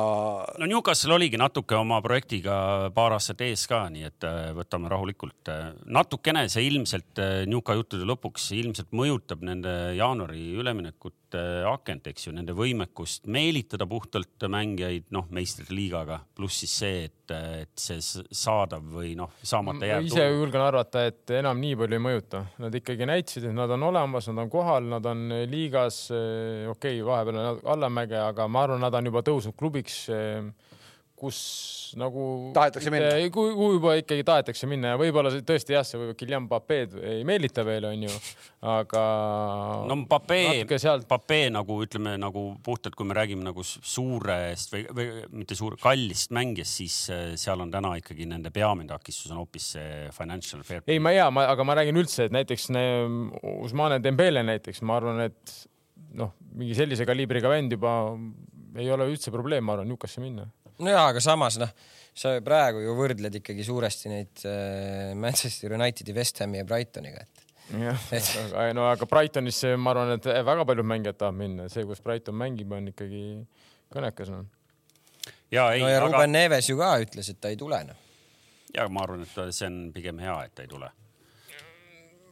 no Newcastle oligi natuke oma projektiga paar aastat ees ka, nii et äh, võtame rahulikult. natukene see ilmselt äh, Newca juttude lõpuks ilmselt mõjutab nende jaanuari üleminekut äh, akent, eks ju, nende võimekust meelitada puhtalt mängijaid, noh, meistrite liigaga, pluss siis see, et, et see saadav või noh, saamata jääb. ise julgen arvata, et enam nii palju ei mõjuta, nad ikkagi näitasid, et nad on olemas, nad on kohal, nad on liigas, okei okay,, vahepeal on allamäge, aga ma arvan, nad on juba tõusnud klubiks, kus nagu tahetakse minna, kuhu juba ikkagi tahetakse minna ja võib-olla tõesti jah, see võib Guillaume Papeed ei meelita veel, onju, aga. no Papee, sealt... Papee nagu ütleme nagu puhtalt, kui me räägime nagu suurest või, või mitte suur, kallist mängijast, siis äh, seal on täna ikkagi nende peamine takistus on hoopis see financial fair. ei, ma ja, ma, aga ma räägin üldse, et näiteks ne, Usmane Dembele näiteks, ma arvan, et noh, mingi sellise kaliibriga vend juba ei ole üldse probleem, ma arvan, Newcasse minna. nojaa, aga samas noh, sa praegu ju võrdled ikkagi suuresti neid äh, Manchester Unitedi, West Hami ja Brightoniga, et jah, (laughs) aga no aga Brightonisse ma arvan, et väga paljud mängijad tahavad minna, see, kus Brighton mängib, on ikkagi kõnekas noh. ja ei no, ja aga... Ruben Neves ju ka ütles, et ta ei tule noh. ja ma arvan, et see on pigem hea, et ta ei tule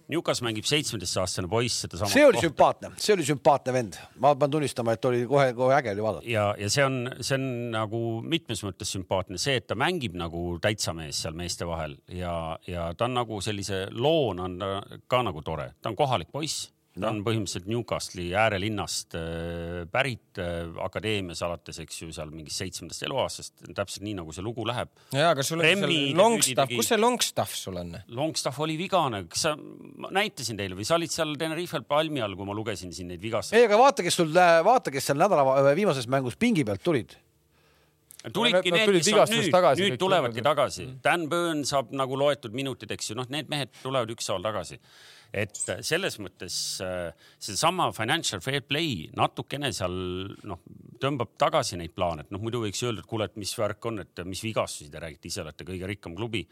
Newcastle mängib seitsmeteistaastane poiss sedasama. see oli sümpaatne, see oli sümpaatne vend, ma pean tunnistama, et oli kohe-kohe äge oli vaadata. ja, ja see on, see on nagu mitmes mõttes sümpaatne, see, et ta mängib nagu täitsa mees seal meeste vahel ja, ja ta on nagu sellise loona on ta ka nagu tore, ta on kohalik poiss, ta on põhimõtteliselt Newcastle'i äärelinnast äh, pärit äh, akadeemias alates, eks ju, seal mingist seitsmendast eluaastast, täpselt nii nagu see lugu läheb. ja, aga sul on Premi seal Longstaff, kus see Longstaff sul on? Longstaff oli vigane, kas sa, ma näitasin teile või sa olid seal Tenerifel palmi all, kui ma lugesin siin neid vigastusi? ei, aga vaata, kes sul, vaata, kes seal nädala viimases mängus pingi pealt tulid. tulidki need, mis on nüüd, nüüd tulevadki tulevad. tagasi. Dan Burn saab nagu loetud minutid, eks ju, noh, need mehed tulevad ükshaaval tagasi. Et selles mõttes äh, seesama financial fair play natukene seal noh, tõmbab tagasi neid plaane, et noh, muidu võiks öelda, et kuule, et mis värk on, et mis vigastusi te räägite, ise olete kõige rikkam klubi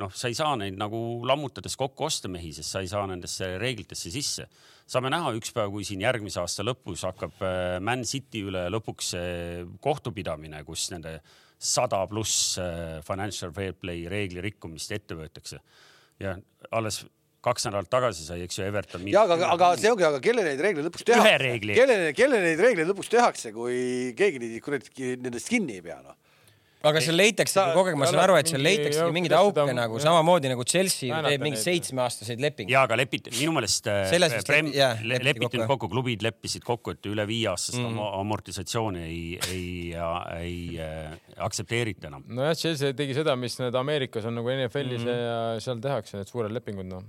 noh, sa ei saa neid nagu lammutades kokku osta mehi, sest sa ei saa nendesse reeglitesse sisse. saame näha üks päev, kui siin järgmise aasta lõpus hakkab äh, Man City üle lõpuks see kohtupidamine, kus nende sada pluss äh, financial fair play reegli rikkumist ette võetakse. ja alles kaks nädalat tagasi sai, eks ju, Everton. ja aga, aga see ongi, aga kelle neid reegleid lõpuks tehakse? Ühe reegli. kelle, kelle neid reegleid lõpuks tehakse, kui keegi neid kuradi nendest kinni ei pea, noh. aga seal leitaksegi kogu aeg, ma saan aru, et seal mingi- leitaksegi mingeid auke nagu jah. samamoodi nagu Chelsea Väänata teeb mingeid seitsmeaastaseid lepinguid. ja aga lepiti, minu meelest äh, Prem- jah, le- lepiti lepiti kokku, kokku, kokku, klubid leppisid kokku, et üle viieaastast mm. amortisatsiooni ei, ei, ei äh, aktsepteerita enam. nojah, Chelsea tegi seda, mis need Ameerikas on nagu NFL-is mm -hmm. ja seal tehakse need suured lepingud, noh.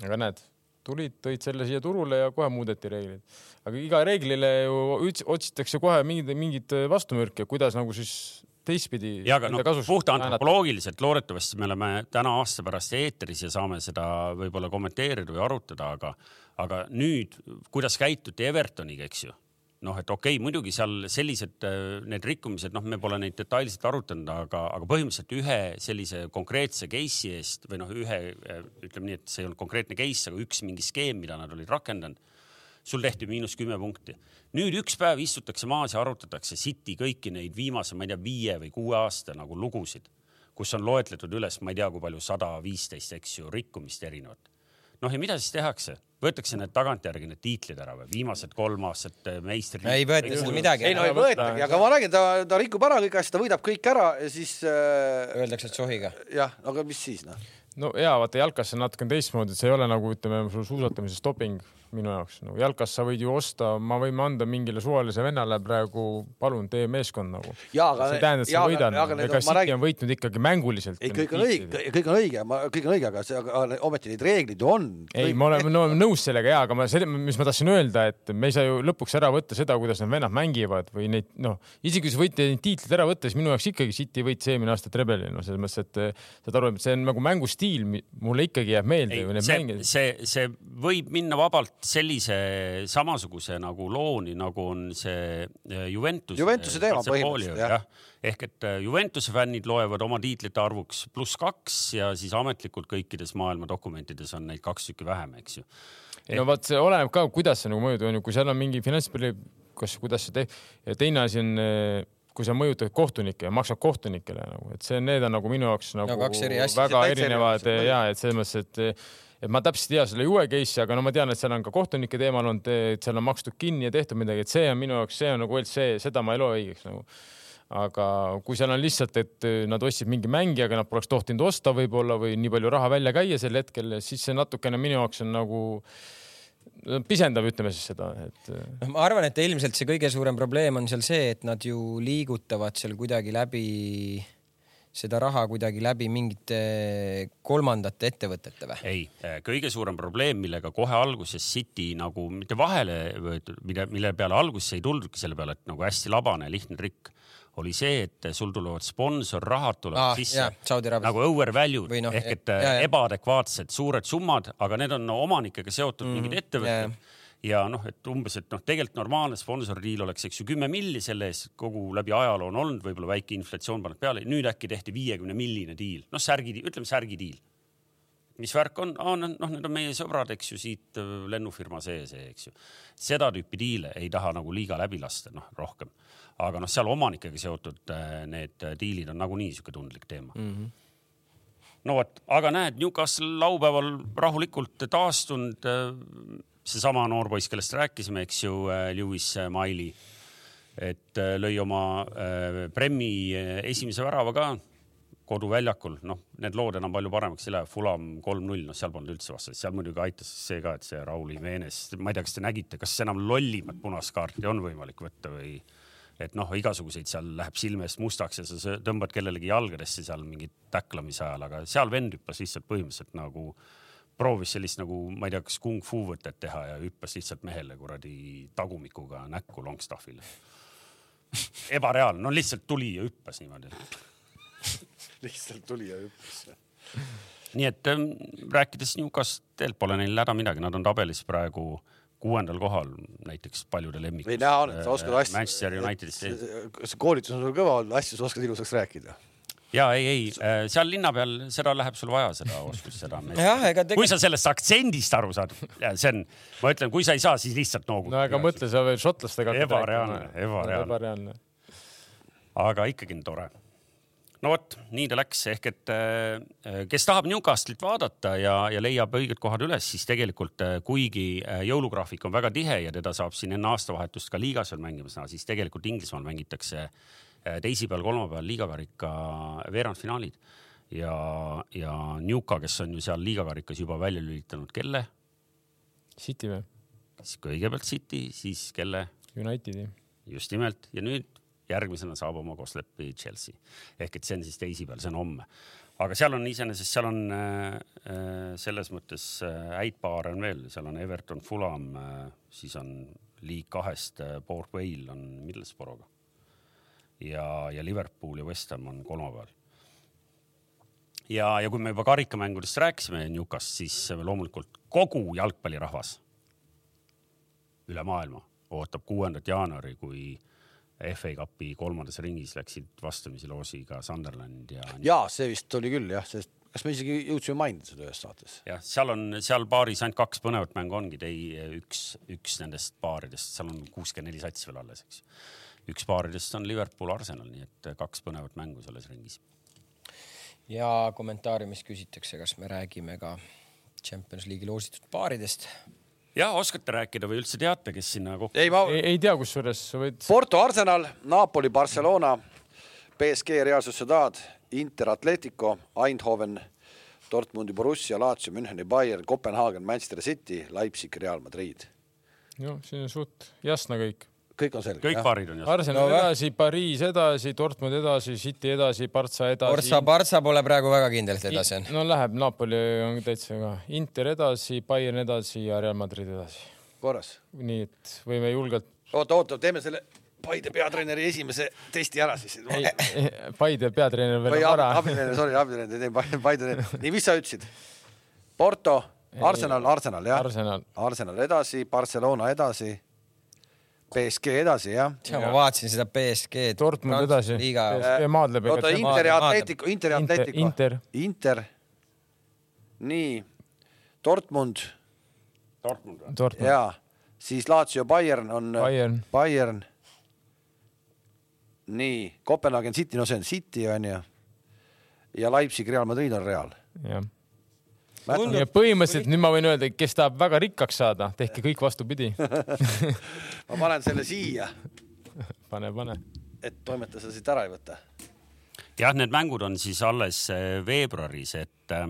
Aga näed, tulid, tõid selle siia turule ja kohe muudeti reegleid. aga iga reeglile ju otsitakse kohe mingit, mingit vastumürki, kuidas nagu siis teistpidi. ja aga noh, puht antropoloogiliselt loodetavasti me oleme täna aasta pärast eetris ja saame seda võib-olla kommenteerida või arutada, aga, aga nüüd, kuidas käituti Evertoniga, eks ju noh, et okei okay,, muidugi seal sellised äh, need rikkumised, noh, me pole neid detailselt arutanud, aga, aga põhimõtteliselt ühe sellise konkreetse case'i eest või noh, ühe äh, ütleme nii, et see ei olnud konkreetne case, aga üks mingi skeem, mida nad olid rakendanud sul tehti miinus kümme punkti. nüüd üks päev istutakse maas ja arutatakse City kõiki neid viimase, ma ei tea, viie või kuue aasta nagu lugusid, kus on loetletud üles, ma ei tea, kui palju, sada viisteist, eks ju, rikkumist erinevat. noh, ja mida siis tehakse? võetakse need tagantjärgi need tiitlid ära või viimased kolm aastat äh, meistri. ei võeta seal midagi ei no ei võetagi, aga ma räägin, ta, ta rikub ära kõik asjad, ta võidab kõik ära ja siis äh, Öeldakse, et sohiga. jah, aga mis siis noh. no ja vaata jalkas on natukene teistmoodi, et see ei ole nagu ütleme, sul suusatamises doping minu jaoks nagu jalkas sa võid ju osta, ma võime anda mingile suvalisele vennale praegu, palun tee meeskond nagu. See ei tähenda, et sa võidad ega City räägin- on võitnud ikkagi mänguliselt. ei, kõik on õige, kõik on õige, ma, kõik on õige, aga see, aga ometi neid reegleid ju on. ei, ma olen no, nõus sellega ja, aga ma selle, mis ma tahtsin öelda, et me ei saa ju lõpuks ära võtta seda, kuidas need vennad mängivad või neid noh, isegi kui sa võite neid tiitlid ära võtta, siis minu jaoks ikkagi City võitis eelmine aasta Trebeli, noh, selles mõttes, et eh, saad aru, et see on nagu mängustiil, mulle ikkagi jääb meelde see see, see võib minna vabalt sellise samasuguse nagu looni, nagu on see äh, Juventus. Juventuse teema põhimõtteliselt, jah. jah. ehk et äh, Juventuse fännid loevad oma tiitlite arvuks pluss kaks ja siis ametlikult kõikides maailma dokumentides on neid kaks tükki vähem, eks ju. no vot, see oleneb ka, kuidas see nagu mõjub, onju, kui seal on mingi finantsprobleem, kas, kuidas see teeb ja teine asi on, kui sa mõjutad kohtunikke ja maksad kohtunikele nagu, et see, need on nagu minu jaoks nagu kaks eri asja. väga erinevad ja et selles mõttes, et et ma täpselt ei tea selle Juve case'i, aga no ma tean, et seal on ka kohtunike teemal olnud, et seal on makstud kinni ja tehtud midagi, et see on minu jaoks, see on nagu see, seda ma ei loe õigeks nagu. Aga kui seal on lihtsalt, et nad ostsid mingi mängija, aga nad poleks tohtinud osta võib-olla või nii palju raha välja käia sel hetkel, siis see natukene minu jaoks on nagu pisendab, ütleme siis seda, et noh, ma arvan, et ilmselt see kõige suurem probleem on seal see, et nad ju liigutavad seal kuidagi läbi seda raha kuidagi läbi mingite kolmandate ettevõtete või? ei, kõige suurem probleem, millega kohe alguses City nagu mitte vahele mille, mille peale alguses ei tuldudki selle peale, et nagu hästi labane lihtne trikk, oli see, et sul tulevad sponsorrahad tulevad ah, sisse jah, nagu overvalued noh, ehk et ja, ja. ebaadekvaatsed suured summad, aga need on no, omanikega seotud mm, mingid ettevõtted ja, noh, et umbes, et noh, tegelikult normaalne sponsordiil oleks, eks ju, kümme milli selle eest kogu läbi ajaloo on olnud, võib-olla väike inflatsioon paneb peale, nüüd äkki tehti viiekümne milline diil, noh särgi, ütleme särgidiil mis värk on oh,, noh, need on meie sõbrad, eks ju, siit äh, lennufirma sees, eks ju. seda tüüpi diile ei taha nagu liiga läbi lasta, noh rohkem. aga noh, seal omanikega seotud äh, need äh, diilid on nagunii sihuke tundlik teema mm. -hmm. no vot, aga näed, Newcastle laupäeval rahulikult taastunud. Seesama noor poiss, kellest rääkisime, eks ju, Lewis Miley, et lõi oma Premi esimese värava ka koduväljakul, noh, need lood enam palju paremaks ei lähe. Fulam kolm-null, noh, seal polnud üldse vastu, seal muidugi aitas see ka, et see Rauli Veenes, ma ei tea, kas te nägite, kas enam lollimat punast kaarti on võimalik võtta või et noh, igasuguseid seal läheb silme eest mustaks ja sa tõmbad kellelegi jalgadesse seal mingi täklamise ajal, aga seal vend hüppas lihtsalt põhimõtteliselt nagu proovis sellist nagu, ma ei tea, kas kung fu võtet teha ja hüppas lihtsalt mehele kuradi tagumikuga näkku Longstaffile. ebareaalne, no lihtsalt tuli ja hüppas niimoodi lihtsalt tuli ja hüppas. nii et ähm, rääkides Newcastle'ilt pole neil häda midagi, nad on tabelis praegu kuuendal kohal näiteks paljude lemmik. ei näha on, et sa oskad asju. Manchester Unitedist. see koolitus on sul kõva olnud, asju sa oskad ilusaks rääkida ja ei, ei äh, seal linna peal, seda läheb sul vaja, seda oskust, seda. tegelikult. kui sa sellest aktsendist aru saad, see on, ma ütlen, kui sa ei saa, siis lihtsalt nooguta. no aga mõtle, sa veel šotlastega. ebareaalne, ebareaalne, aga ikkagi on tore no vot, nii ta läks, ehk et äh, kes tahab Newcastle'it vaadata ja, ja leiab õiged kohad üles, siis tegelikult äh, kuigi äh, jõulugraafik on väga tihe ja teda saab siin enne aastavahetust ka liigas veel mängimas näha, siis tegelikult Inglismaal mängitakse teisipäeval, kolmapäeval liigakarika veerandfinaalid ja, ja Newca, kes on ju seal liigakarikas juba välja lülitanud, kelle? City või? siis kõigepealt City, siis kelle? Unitedi. just nimelt ja nüüd järgmisena saab oma Koslepi Chelsea ehk et see on siis teisipäeval, see on homme. aga seal on iseenesest, seal on äh, äh selles mõttes äh, häid paare on veel, seal on Everton, Fulham äh,, siis on League kahest äh, Port Vale on Middlesbrough'ga ja, ja Liverpool ja West Ham on kolmapäeval ja, ja kui me juba karikamängudest rääkisime Newcast, siis loomulikult kogu jalgpallirahvas üle maailma ootab kuuendat jaanuari, kui FA Cupi kolmandas ringis läksid vastamisi loosiga Sunderland ja. ja see vist oli küll jah, sest kas me isegi jõudsime mainida seda ühes saates? jah, seal on, seal paaris ainult kaks põnevat mängu ongi, tei üks, üks nendest paaridest, seal on kuuskümmend neli satsi veel alles, eks. Üks paaridest on Liverpool, Arsenal, nii et kaks põnevat mängu selles ringis. ja kommentaariumis küsitakse, kas me räägime ka Champions League'i loositud paaridest ja oskate rääkida või üldse teate, kes sinna kokku? ei, ma... ei, ei tea, kusjuures sa võid. Porto Arsenal, Napoli, Barcelona, BSG, Real Sociedad, Inter, Atletico, Eindhoven, Dortmundi, Borussia, Lazio, Müncheni, Bayern, Kopenhaagen, Manchester City, Leipzig, Real Madrid. noh, siin on suht jasna kõik kõik on selge. kõik paarid on jasna. Arsenal no, edasi, Pariis edasi, Dortmund edasi, City edasi, Partsa edasi. Barca, Barca pole praegu väga kindlalt edasi on. no läheb, Napoli on täitsa ka. Inter edasi, Bayern edasi ja Real Madrid edasi. korras. nii et võime julgelt. oota, oota, teeme selle Paide peatreeneri esimese testi ära siis. Paide peatreener veel on vara. abilitreener, sorry, abilitreener, Paide, nii, mis sa ütlesid? Porto, Arsenal, Arsenal jah? Arsenal. Arsenal edasi, Barcelona edasi BSG edasi jah. ma vaatasin seda BSG-d. Dortmund edasi. BSG maadleb. oota, Inter ja Atletico, Inter ja Atletico. Inter. Inter. nii, Dortmund. Dortmund või? Dortmund. ja, siis Lazio Bayern on. Bayern. Bayern. nii, Kopenhaagen City, no see on City onju. ja Leipzig, Real Madrid on Real. jah ja põhimõtteliselt nüüd ma võin öelda, kes tahab väga rikkaks saada, tehke kõik vastupidi (laughs) ma panen selle siia. (laughs) pane, pane. et toimetaja seda siit ära ei võta. jah, need mängud on siis alles äh, veebruaris, et, äh,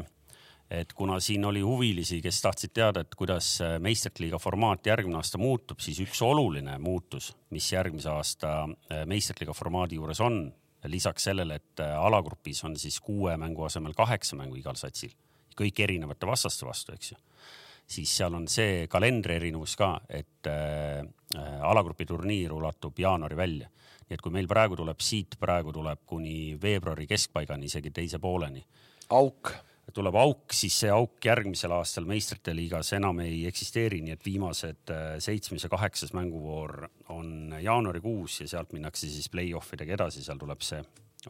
et kuna siin oli huvilisi, kes tahtsid teada, et kuidas äh, meistriliiga formaat järgmine aasta muutub, siis üks oluline muutus, mis järgmise aasta meistriliiga formaadi juures on, lisaks sellele, et alagrupis on siis kuue mängu asemel kaheksa mängu igal satsil kõik erinevate vastaste vastu, eks ju. siis seal on see kalendri erinevus ka, et äh, alagrupi turniir ulatub jaanuari välja. nii et kui meil praegu tuleb siit, praegu tuleb kuni veebruari keskpaigani, isegi teise pooleni. auk tuleb auk, siis see auk järgmisel aastal meistrite liigas enam ei eksisteeri, nii et viimased äh, seitsmes ja kaheksas mänguvoor on jaanuarikuus ja sealt minnakse siis play-off idega edasi, seal tuleb see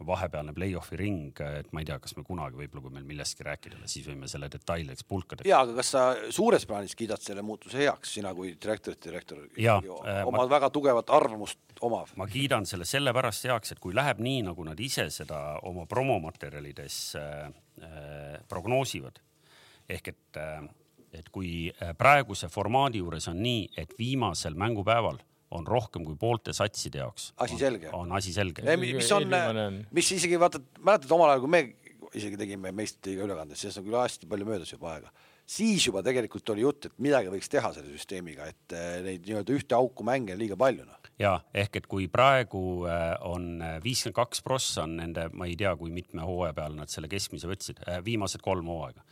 vahepealne play-off'i ring, et ma ei tea, kas me kunagi võib-olla, kui meil millestki rääkida, siis võime selle detaile eks pulkadeks. ja, aga kas sa suures plaanis kiidad selle muutuse heaks, sina kui direktorite direktor? Äh, omad ma... väga tugevat arvamust omav. ma kiidan selle sellepärast heaks, et kui läheb nii, nagu nad ise seda oma promomaterjalides äh, äh, prognoosivad, ehk et äh, et kui äh, praeguse formaadi juures on nii, et viimasel mängupäeval on rohkem kui poolte satside jaoks. asi selge. on asi selge. mis on, mis isegi vaata, mäletad omal ajal, kui me isegi tegime meistritiiga ülekandes, sellest on küll hästi palju möödas juba aega, siis juba tegelikult oli jutt, et midagi võiks teha selle süsteemiga, et eh, neid nii-öelda ühte auku mänge on liiga palju noh ja ehk et kui praegu eh, on eh, viiskümmend kaks prossa on nende, ma ei tea, kui mitme hooaja peale nad selle keskmise võtsid, viimased kolm hooaega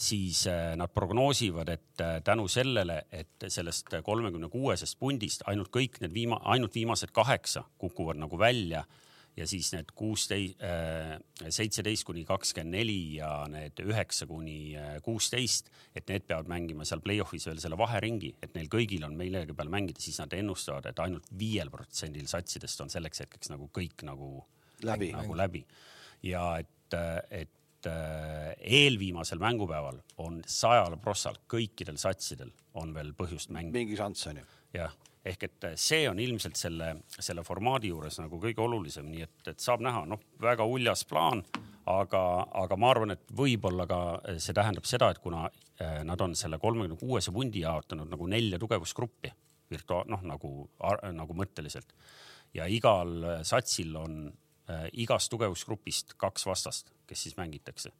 siis äh, nad prognoosivad, et äh, tänu sellele, et sellest kolmekümne kuuesest pundist ainult kõik need viima-, ainult viimased kaheksa kukuvad nagu välja ja siis need kuusteist, äh, seitseteist kuni kakskümmend neli ja need üheksa kuni kuusteist, et need peavad mängima seal play-off'is veel selle vaheringi, et neil kõigil on millegi peal mängida, siis nad ennustavad, et ainult viiel protsendil satsidest on selleks hetkeks nagu kõik nagu läbi, nagu läbi. Ja et, et et äh, eelviimasel mängupäeval on sajal prossal kõikidel satsidel on veel põhjust mängida. mingi šanss on ju. jah, ehk et äh, see on ilmselt selle, selle formaadi juures nagu kõige olulisem, nii et, et saab näha, noh, väga uljas plaan, aga, aga ma arvan, et võib-olla ka see tähendab seda, et kuna äh, nad on selle kolmekümne kuuese vundi jaotanud nagu nelja tugevusgruppi virtua-, noh nagu, nagu mõtteliselt ja igal satsil on äh, igast tugevusgrupist kaks vastast kes siis mängitakse.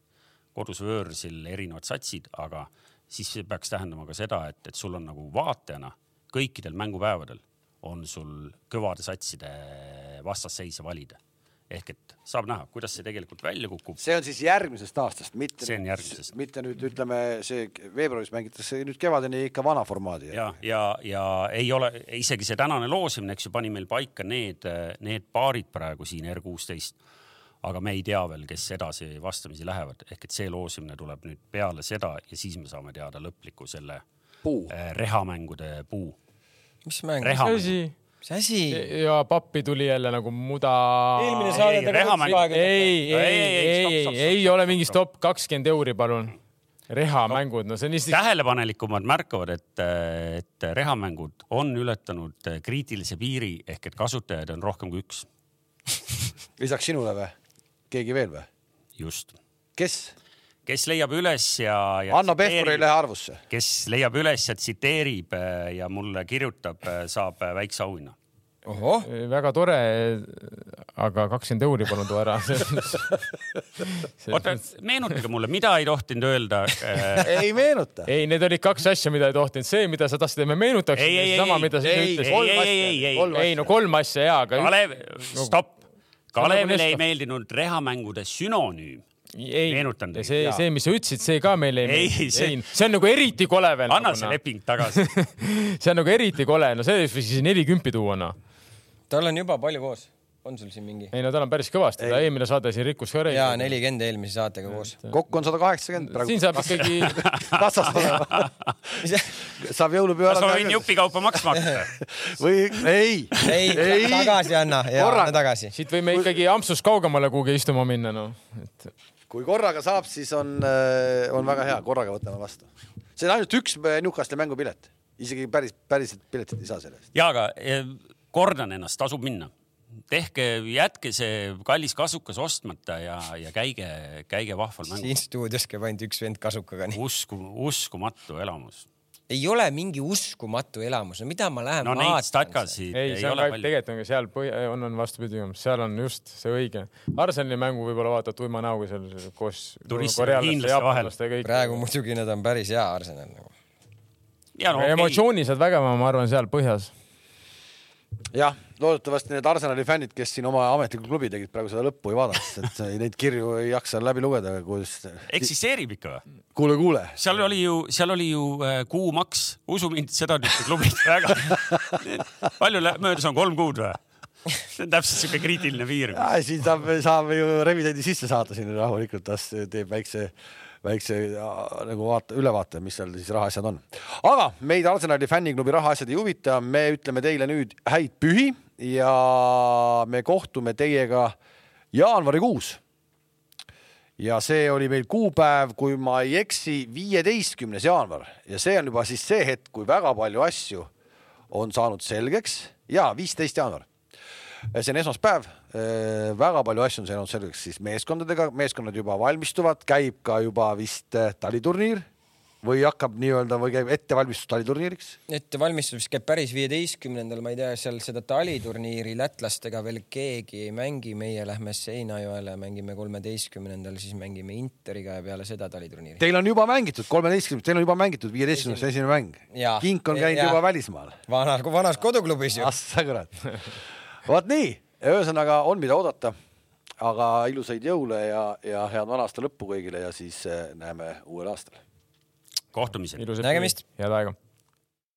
kodus võõrsil erinevad satsid, aga siis see peaks tähendama ka seda, et, et sul on nagu vaatajana kõikidel mängupäevadel on sul kõvade satside vastasseise valida ehk et saab näha, kuidas see tegelikult välja kukub. see on siis järgmisest aastast, mitte, see on järgmisest. mitte nüüd ütleme, see veebruaris mängitakse nüüd kevadeni ikka vana formaadi. ja, ja, ja ei ole isegi see tänane loosimine, eks ju, pani meil paika need, need paarid praegu siin R kuusteist aga me ei tea veel, kes edasi vastamisi lähevad, ehk et see loosimine tuleb nüüd peale seda ja siis me saame teada lõpliku selle puu. Eh, rehamängude puu. mis mäng? mis asi? mis asi? ja pappi tuli jälle nagu muda. eelmine saade ta rehamäng. ei, ei, ei, ei, ei ole mingi stopp, kakskümmend euri, palun. rehamängud, no see on lihtsalt. tähelepanelikumad märkavad, et, et rehamängud on ületanud kriitilise piiri ehk et kasutajaid on rohkem kui üks lisaks sinule või? Keegi veel või? just. kes? kes leiab üles ja, ja. Hanno Pevkur ei lähe arvusse. kes leiab üles ja tsiteerib äh, ja mulle kirjutab, äh, saab äh, väikse auhinna. ohoh, väga tore. aga kakskümmend euri palun too ära (laughs) oota, meenutage mulle, mida ei tohtinud öelda ei meenuta. ei, need olid kaks asja, mida ei tohtinud, see, mida sa tahtsid, et me meenutaksime, sama, mida sa ütlesid. ei, ei, ei, ei, ei, no kolm asja ja, aga. Kalev, stopp Kalevile ei meeldinud rehamängude sünonüüm. ei, see, see, mis sa ütlesid, see ka meile ei meeldi. See... see on nagu eriti kole veel. anna see leping tagasi (laughs) see on nagu eriti kole, no see võiks siis neli kümpi tuua, noh. tal on juba palju koos on sul siin mingi? ei no tal on päris kõvasti, ta eelmine saade siin rikkus ka reegleid. jaa, nelikümmend eelmise saatega koos. kokku on sada kaheksakümmend praegu. siin saab ikkagi (laughs) kassast olema (laughs) saab jõulupüha kas ma võin jupikaupa maksma hakata? (laughs) või ei, ei, ei., tagasi anna, anna tagasi. siit võime ikkagi ampsust kaugemale kuhugi istuma minna, noh et.... kui korraga saab, siis on, äh, on väga hea, korraga võtame vastu. see on ainult üks Newcastle'i mängupilet, isegi päris, päriselt piletit ei saa selle eest. ja, aga eh, kordan ennast, tasub minna tehke, jätke see kallis kasukas ostmata ja, ja käige, käige vahval mängul. siin stuudios käib ainult üks vend kasukaga. usku, uskumatu elamus. ei ole mingi uskumatu elamus, no mida ma lähen no, vaatan. ei, ei ole palju. tegelikult on ka seal põhja, on, on vastupidi, seal on just see õige. Arsenali mängu võib-olla vaatad tuima näoga seal koos ja praegu muidugi nad on päris hea Arsenal nagu. No, emotsioonid saad vägeva, ma arvan, seal põhjas jah, loodetavasti need Arsenali fännid, kes siin oma ametlikku klubi tegid, praegu seda lõppu ei vaadanud, sest neid kirju ei jaksa läbi lugeda, kuidas. eksisteerib ikka või? kuule, kuule. seal oli ju, seal oli ju äh, kuumaks, usu mind, seda tüüpi klubid (laughs) väga. palju möödas on, kolm kuud või? see on täpselt siuke kriitiline piir. siin saab, saab ju revidendi sisse saata siin rahulikult, tas teeb väikse väikse nagu vaata, ülevaate, mis seal siis rahaasjad on. aga meid Arsenali fänniklubi rahaasjad ei huvita, me ütleme teile nüüd häid pühi ja me kohtume teiega jaanuarikuus. ja see oli meil kuupäev, kui ma ei eksi, viieteistkümnes jaanuar ja see on juba siis see hetk, kui väga palju asju on saanud selgeks ja viisteist jaanuar. See on esmaspäev, väga palju asju on saanud selgeks siis meeskondadega, meeskonnad juba valmistuvad, käib ka juba vist eh, taliturniir või hakkab nii-öelda või käib ettevalmistus taliturniiriks? ettevalmistus käib päris viieteistkümnendal, ma ei tea, seal seda taliturniiri lätlastega veel keegi ei mängi, meie lähme Seinajoele, mängime kolmeteistkümnendal, siis mängime Interiga ja peale seda taliturniiri. Teil on juba mängitud kolmeteistkümnendal, teil on juba mängitud viieteistkümnendast esimene mäng. kink on käinud ja. juba välismaal. vanal, vanas koduklubis ju. ah sa kurat. (laughs) vot nii, ühesõnaga on, mida oodata aga ilusaid jõule ja, ja head vana aasta lõppu kõigile ja siis eh, näeme uuel aastal kohtumiseni. nägemist. head aega